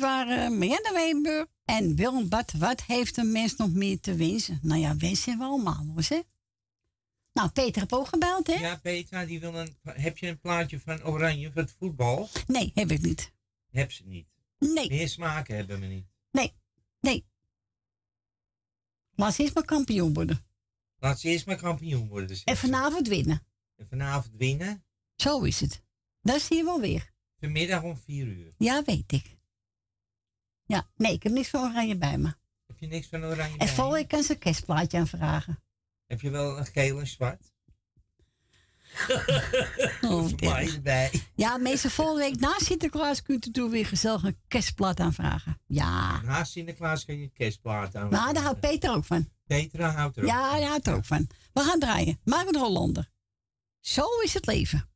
waren Marianne Weber en Willem Bad. Wat heeft een mens nog meer te wensen? Nou ja, wensen we allemaal, hoor, hè? Nou, Peter heeft ook gebeld, hè? Ja, Petra, die wil een, heb je een plaatje van Oranje voor het voetbal? Nee, heb ik niet. Heb ze niet. Nee. Meer smaken hebben we niet. Nee, nee. Laat ze eerst maar kampioen worden. Laat ze eerst maar kampioen worden. Dus En vanavond winnen. en vanavond winnen. Zo is het. Dat zie je wel weer. Vanmiddag om 4 uur. Ja, weet ik. Ja, nee, ik heb niks van oranje bij me. Heb je niks van Oranje En bij volgende je? week kan ze een kerstplaatje aanvragen. Heb je wel een geel en zwart? Oh, erbij. Ja, meestal volgende week na Sinterklaas kunt u toen weer gezellig een kerstplaat aanvragen. Ja. Na Sinterklaas kan je een kerstplaat aan. Nou, daar houdt Peter ook van. Petra houdt er ook Ja, hij houdt er ook van. We gaan draaien. Maak een Hollander. Zo is het leven.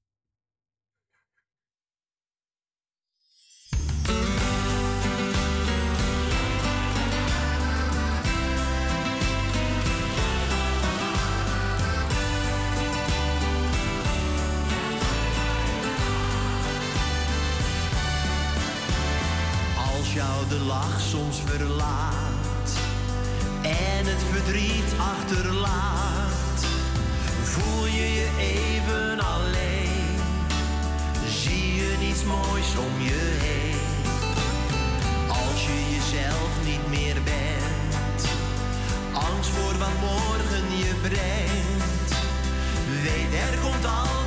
De lach soms verlaat en het verdriet achterlaat, voel je je even alleen. Zie je niets moois om je heen. Als je jezelf niet meer bent, angst voor wat morgen je brengt. Weet er komt altijd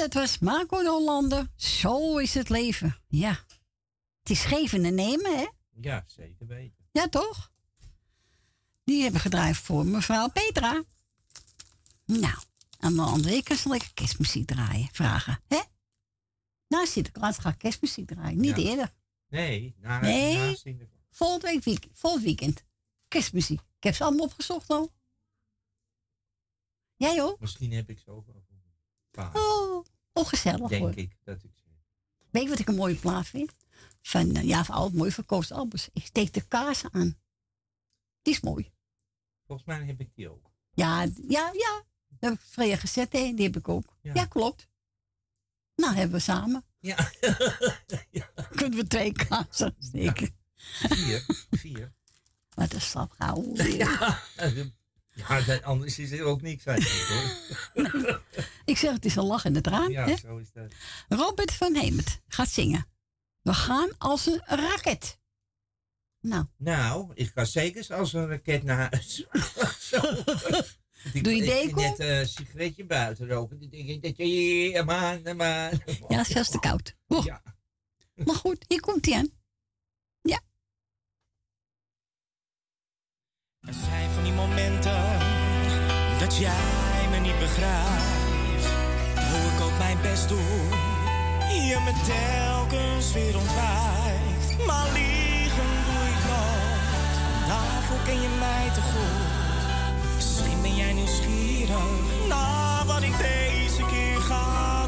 dat was Marco de Hollander. Zo is het leven. Ja. Het is geven en nemen, hè? Ja, zeker weten. Ja, toch? Die hebben gedraaid voor mevrouw Petra. Nou, en de andere week zal ik kerstmuziek draaien. Vragen, hè? Nou, Sinterklaas gaat kerstmuziek draaien. Niet Ja. eerder. Nee, na, Nee. na Sinterklaas. Volgend, week, week, volgend weekend. Kerstmuziek. Ik heb ze allemaal opgezocht al. Jij ook? Misschien heb ik ze ook wel. Oh, oh gezellig Denk hoor. ik dat ik. Weet je wat ik een mooie plaat vind? Van, eh, ja, van mooi verkozen albums. Ik steek de kaas aan. Die is mooi. Volgens mij heb ik die ook. Ja, ja, ja. Dat heb ik Freya gezet, hè. Die heb ik ook. Ja, klopt. Nou, hebben we samen. Ja. Kunnen we twee kazen steken. Vier. Vier. Wat een slap. Ja, ja dat, anders is er ook niks hoor. Ik zeg, het is een lach in de traan. Ja, hè? zo is dat. Robert van Hemert gaat zingen. We gaan als een raket. Nou. Nou, ik ga zeker als een raket naar huis. Ik- Doe je ik ging deko? net eh, een sigaretje buiten roken. Dan denk ik dat je hier, man, man. Ja, het veel te koud. Oh. Ja. Maar goed, hier komt hij aan. Er zijn van die momenten dat jij me niet begrijpt. Hoe ik ook mijn best doe, je me telkens weer ontwijkt. Maar liegen doe ik nooit, daarvoor ken je mij te goed. Misschien ben jij nieuwsgierig naar wat ik deze keer ga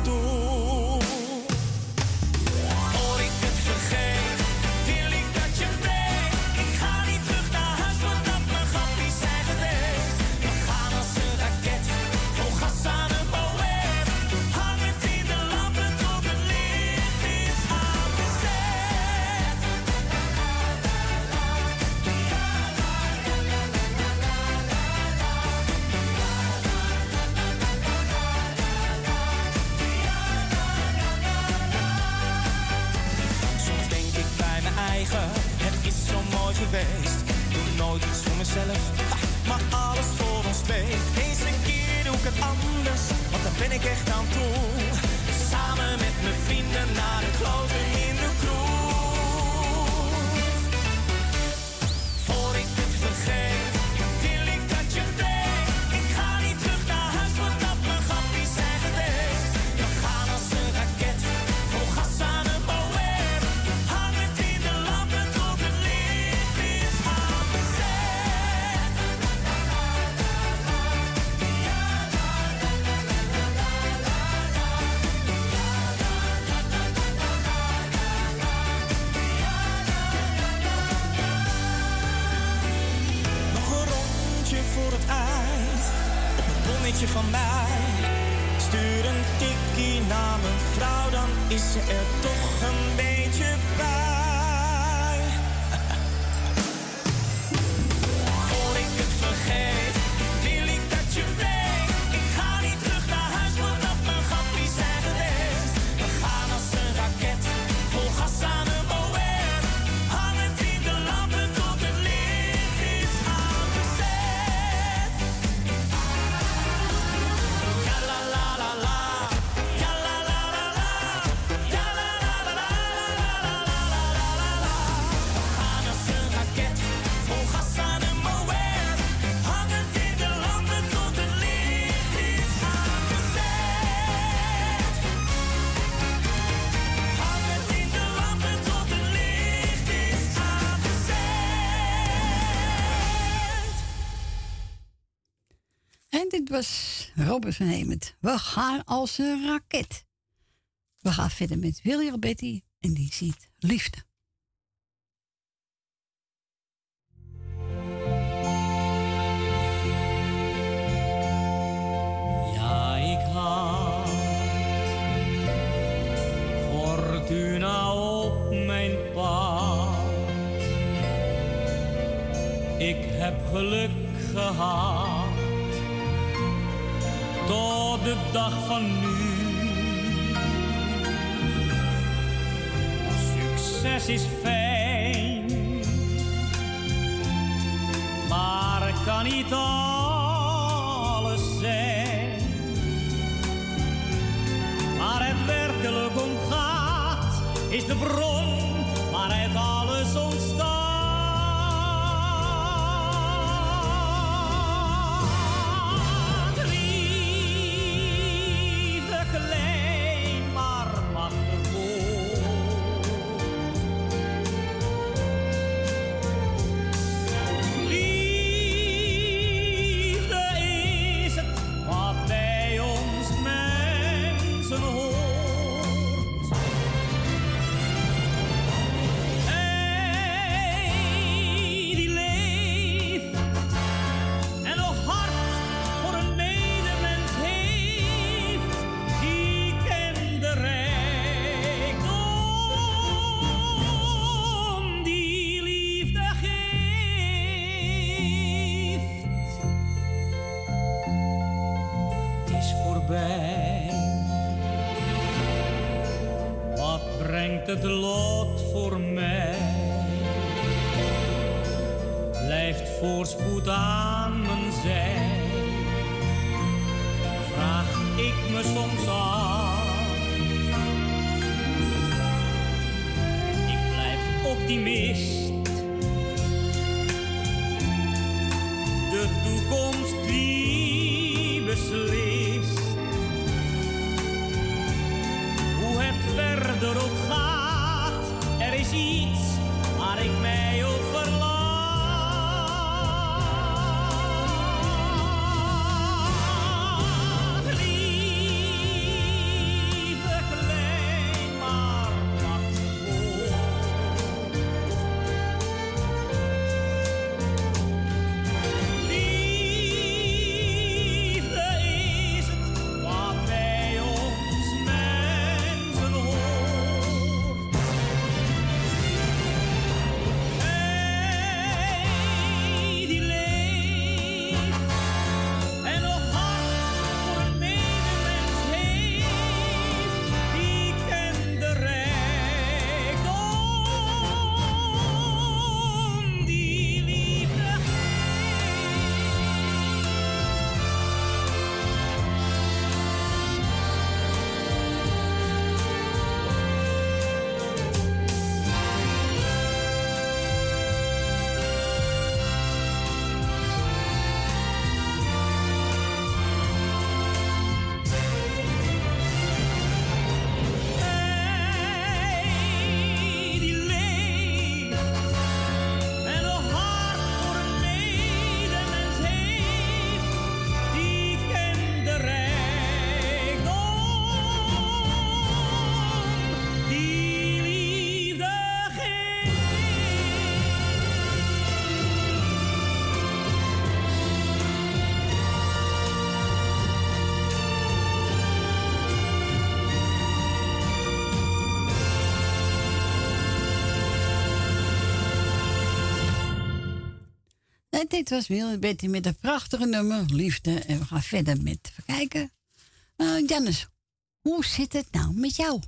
geweest. Doe nooit iets voor mezelf, maar alles voor ons twee. Eens een keer doe ik het anders, want daar ben ik echt aan toe. Samen met mijn vrienden naar de kloten Van Hemert. We gaan als een raket. We gaan verder met Willy Robetti en die ziet liefde. Ja, ik had fortuna op mijn pad. Ik heb geluk gehad de dag van nu. Succes is fijn, maar kan niet alles zijn. Waar het werkelijk om gaat, is de bron waaruit alles ontstaat. Dit was Wil Betty met een prachtige nummer, Liefde. En we gaan verder met, even kijken. Jannes, hoe zit het nou met jou?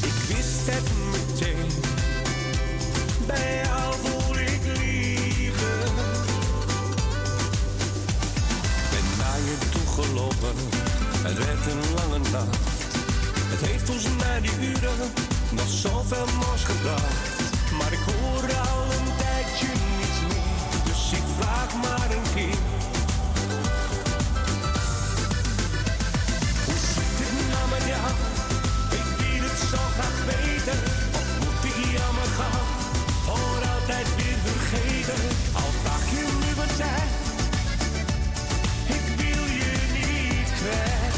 Ik wist het meteen, bij jou voel ik liefde. Ben naar je toegelopen, het werd een lange nacht. Het heeft ons na die uren nog zoveel moois gebracht. Maar ik hoor al een tijdje niets meer, dus ik vraag maar een keer. vergeten, al vaak je nu wat zijn. Ik wil je niet kwijt.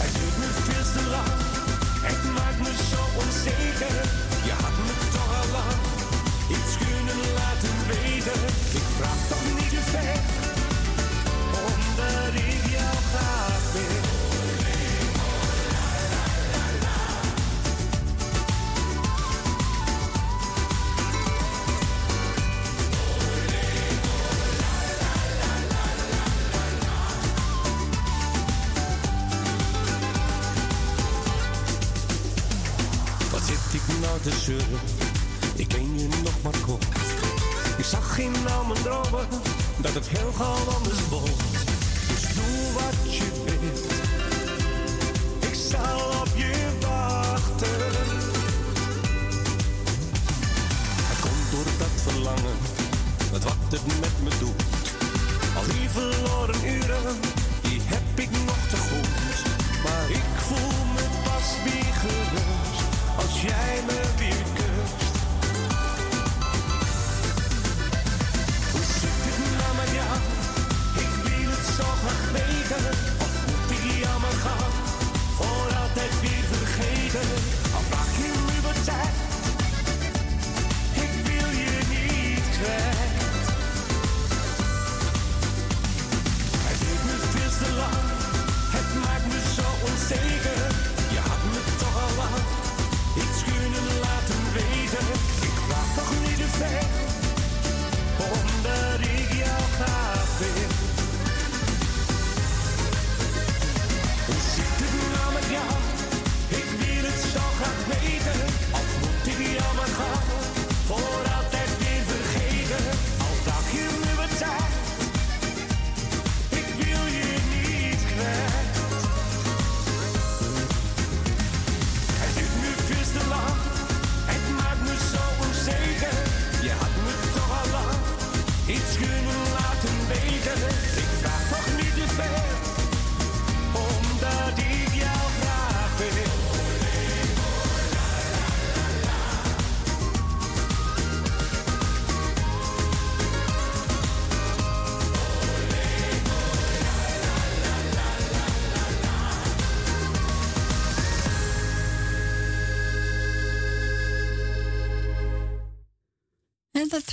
Het duurt me veel te lang, het maakt me zo onzeker. Je had me toch al lang iets kunnen laten weten. Ik vraag toch niet te ver. Het heel gauw anders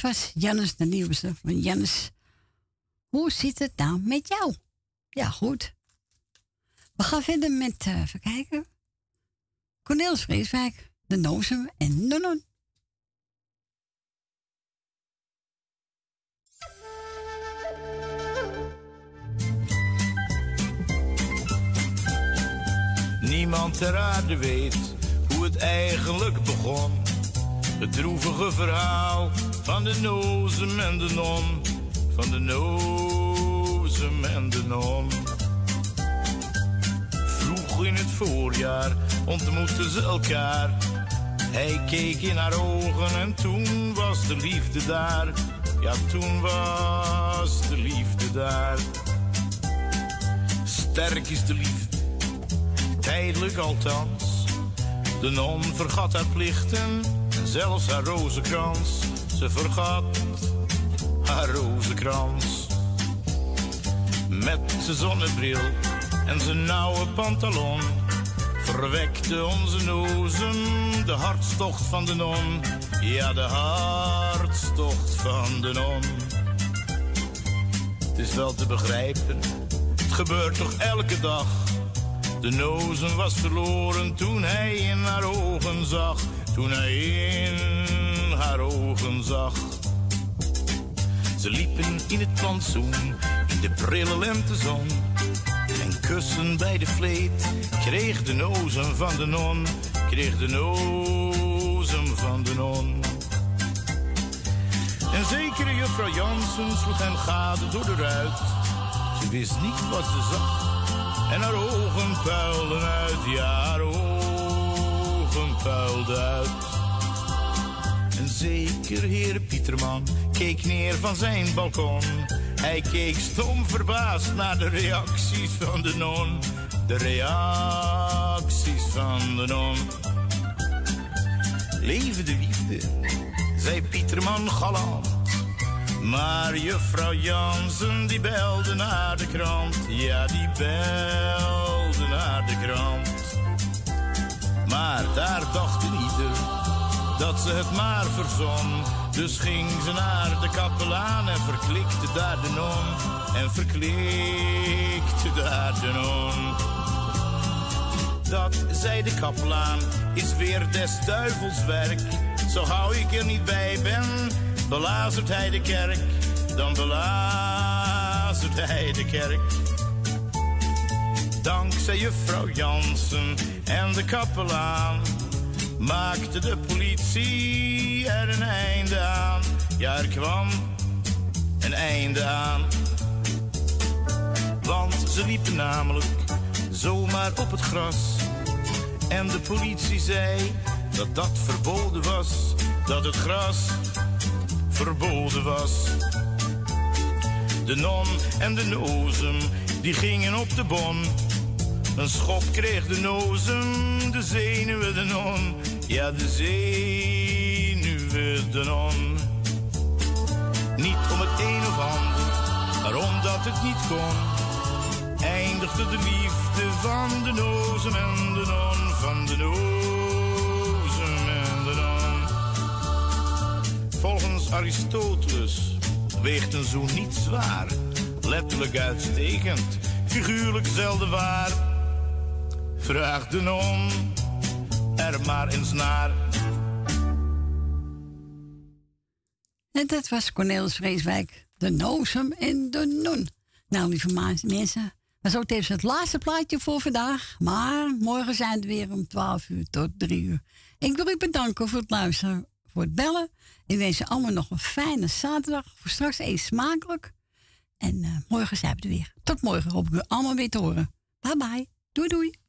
was Jannes de nieuwste van Jannes. Hoe zit het nou met jou? Ja, goed. We gaan verder met, eh even kijken. Cornelis Vreeswijk, de Nozem en Nonon. Niemand ter aarde weet hoe het eigenlijk begon. Het droevige verhaal van de nozem en de non. Van de nozem en de non. Vroeg in het voorjaar ontmoetten ze elkaar. Hij keek in haar ogen en toen was de liefde daar. Ja, toen was de liefde daar. Sterk is de liefde, tijdelijk althans. De non vergat haar plichten en zelfs haar rozenkrans. Ze vergat haar rozenkrans. Met zijn zonnebril en zijn nauwe pantalon verwekte onze nozem de hartstocht van de non. Ja, de hartstocht van de non. Het is wel te begrijpen, het gebeurt toch elke dag. De nozen was verloren toen hij in haar ogen zag. Toen hij in haar ogen zag. Ze liepen in het plantsoen, in de prille lentezon. En kussen bij de vleet kreeg de nozen van de non. Kreeg de nozen van de non. En zekere juffrouw Jansen sloeg hem gade door de ruit. Ze wist niet wat ze zag. En haar ogen puilden uit, ja, haar ogen puilden uit. En zeker heer Pieterman keek neer van zijn balkon. Hij keek stom verbaasd naar de reacties van de non. De reacties van de non. Leven de liefde, zei Pieterman galant. Maar juffrouw Jansen die belde naar de krant. Ja, die belde naar de krant. Maar daar dacht ieder dat ze het maar verzon. Dus ging ze naar de kapelaan en verklikte daar de non. En verklikte daar de non. Dat, zei de kapelaan, is weer des duivels werk. Zo gauw ik er niet bij ben, belazert hij de kerk. Dan belazert hij de kerk. Dankzij juffrouw Jansen en de kapelaan maakte de politie er een einde aan. Ja, er kwam een einde aan. Want ze liepen namelijk zomaar op het gras. En de politie zei dat dat verboden was. Dat het gras verboden was. De non en de nozem, die gingen op de bon. Een schop kreeg de nozem, de zenuwen de non. Ja, de zenuwen non. Niet om het een of ander, maar omdat het niet kon. Eindigde de liefde van de nozem en de non. Van de nozem en de non. Volgens Aristoteles weegt een zoen niet zwaar. Letterlijk uitstekend, figuurlijk zelden waar. Vraag de non er maar eens naar. En dat was Cornelis Vreeswijk, de Nozem en de Non. Nou, lieve mensen, dat is ook tevens het laatste plaatje voor vandaag. Maar morgen zijn we weer om 12 uur tot 3 uur. Ik wil u bedanken voor het luisteren, voor het bellen. Ik wens je allemaal nog een fijne zaterdag. Voor straks eet smakelijk. En eh, morgen zijn we er weer. Tot morgen hoop ik u allemaal weer te horen. Bye bye. Doei doei.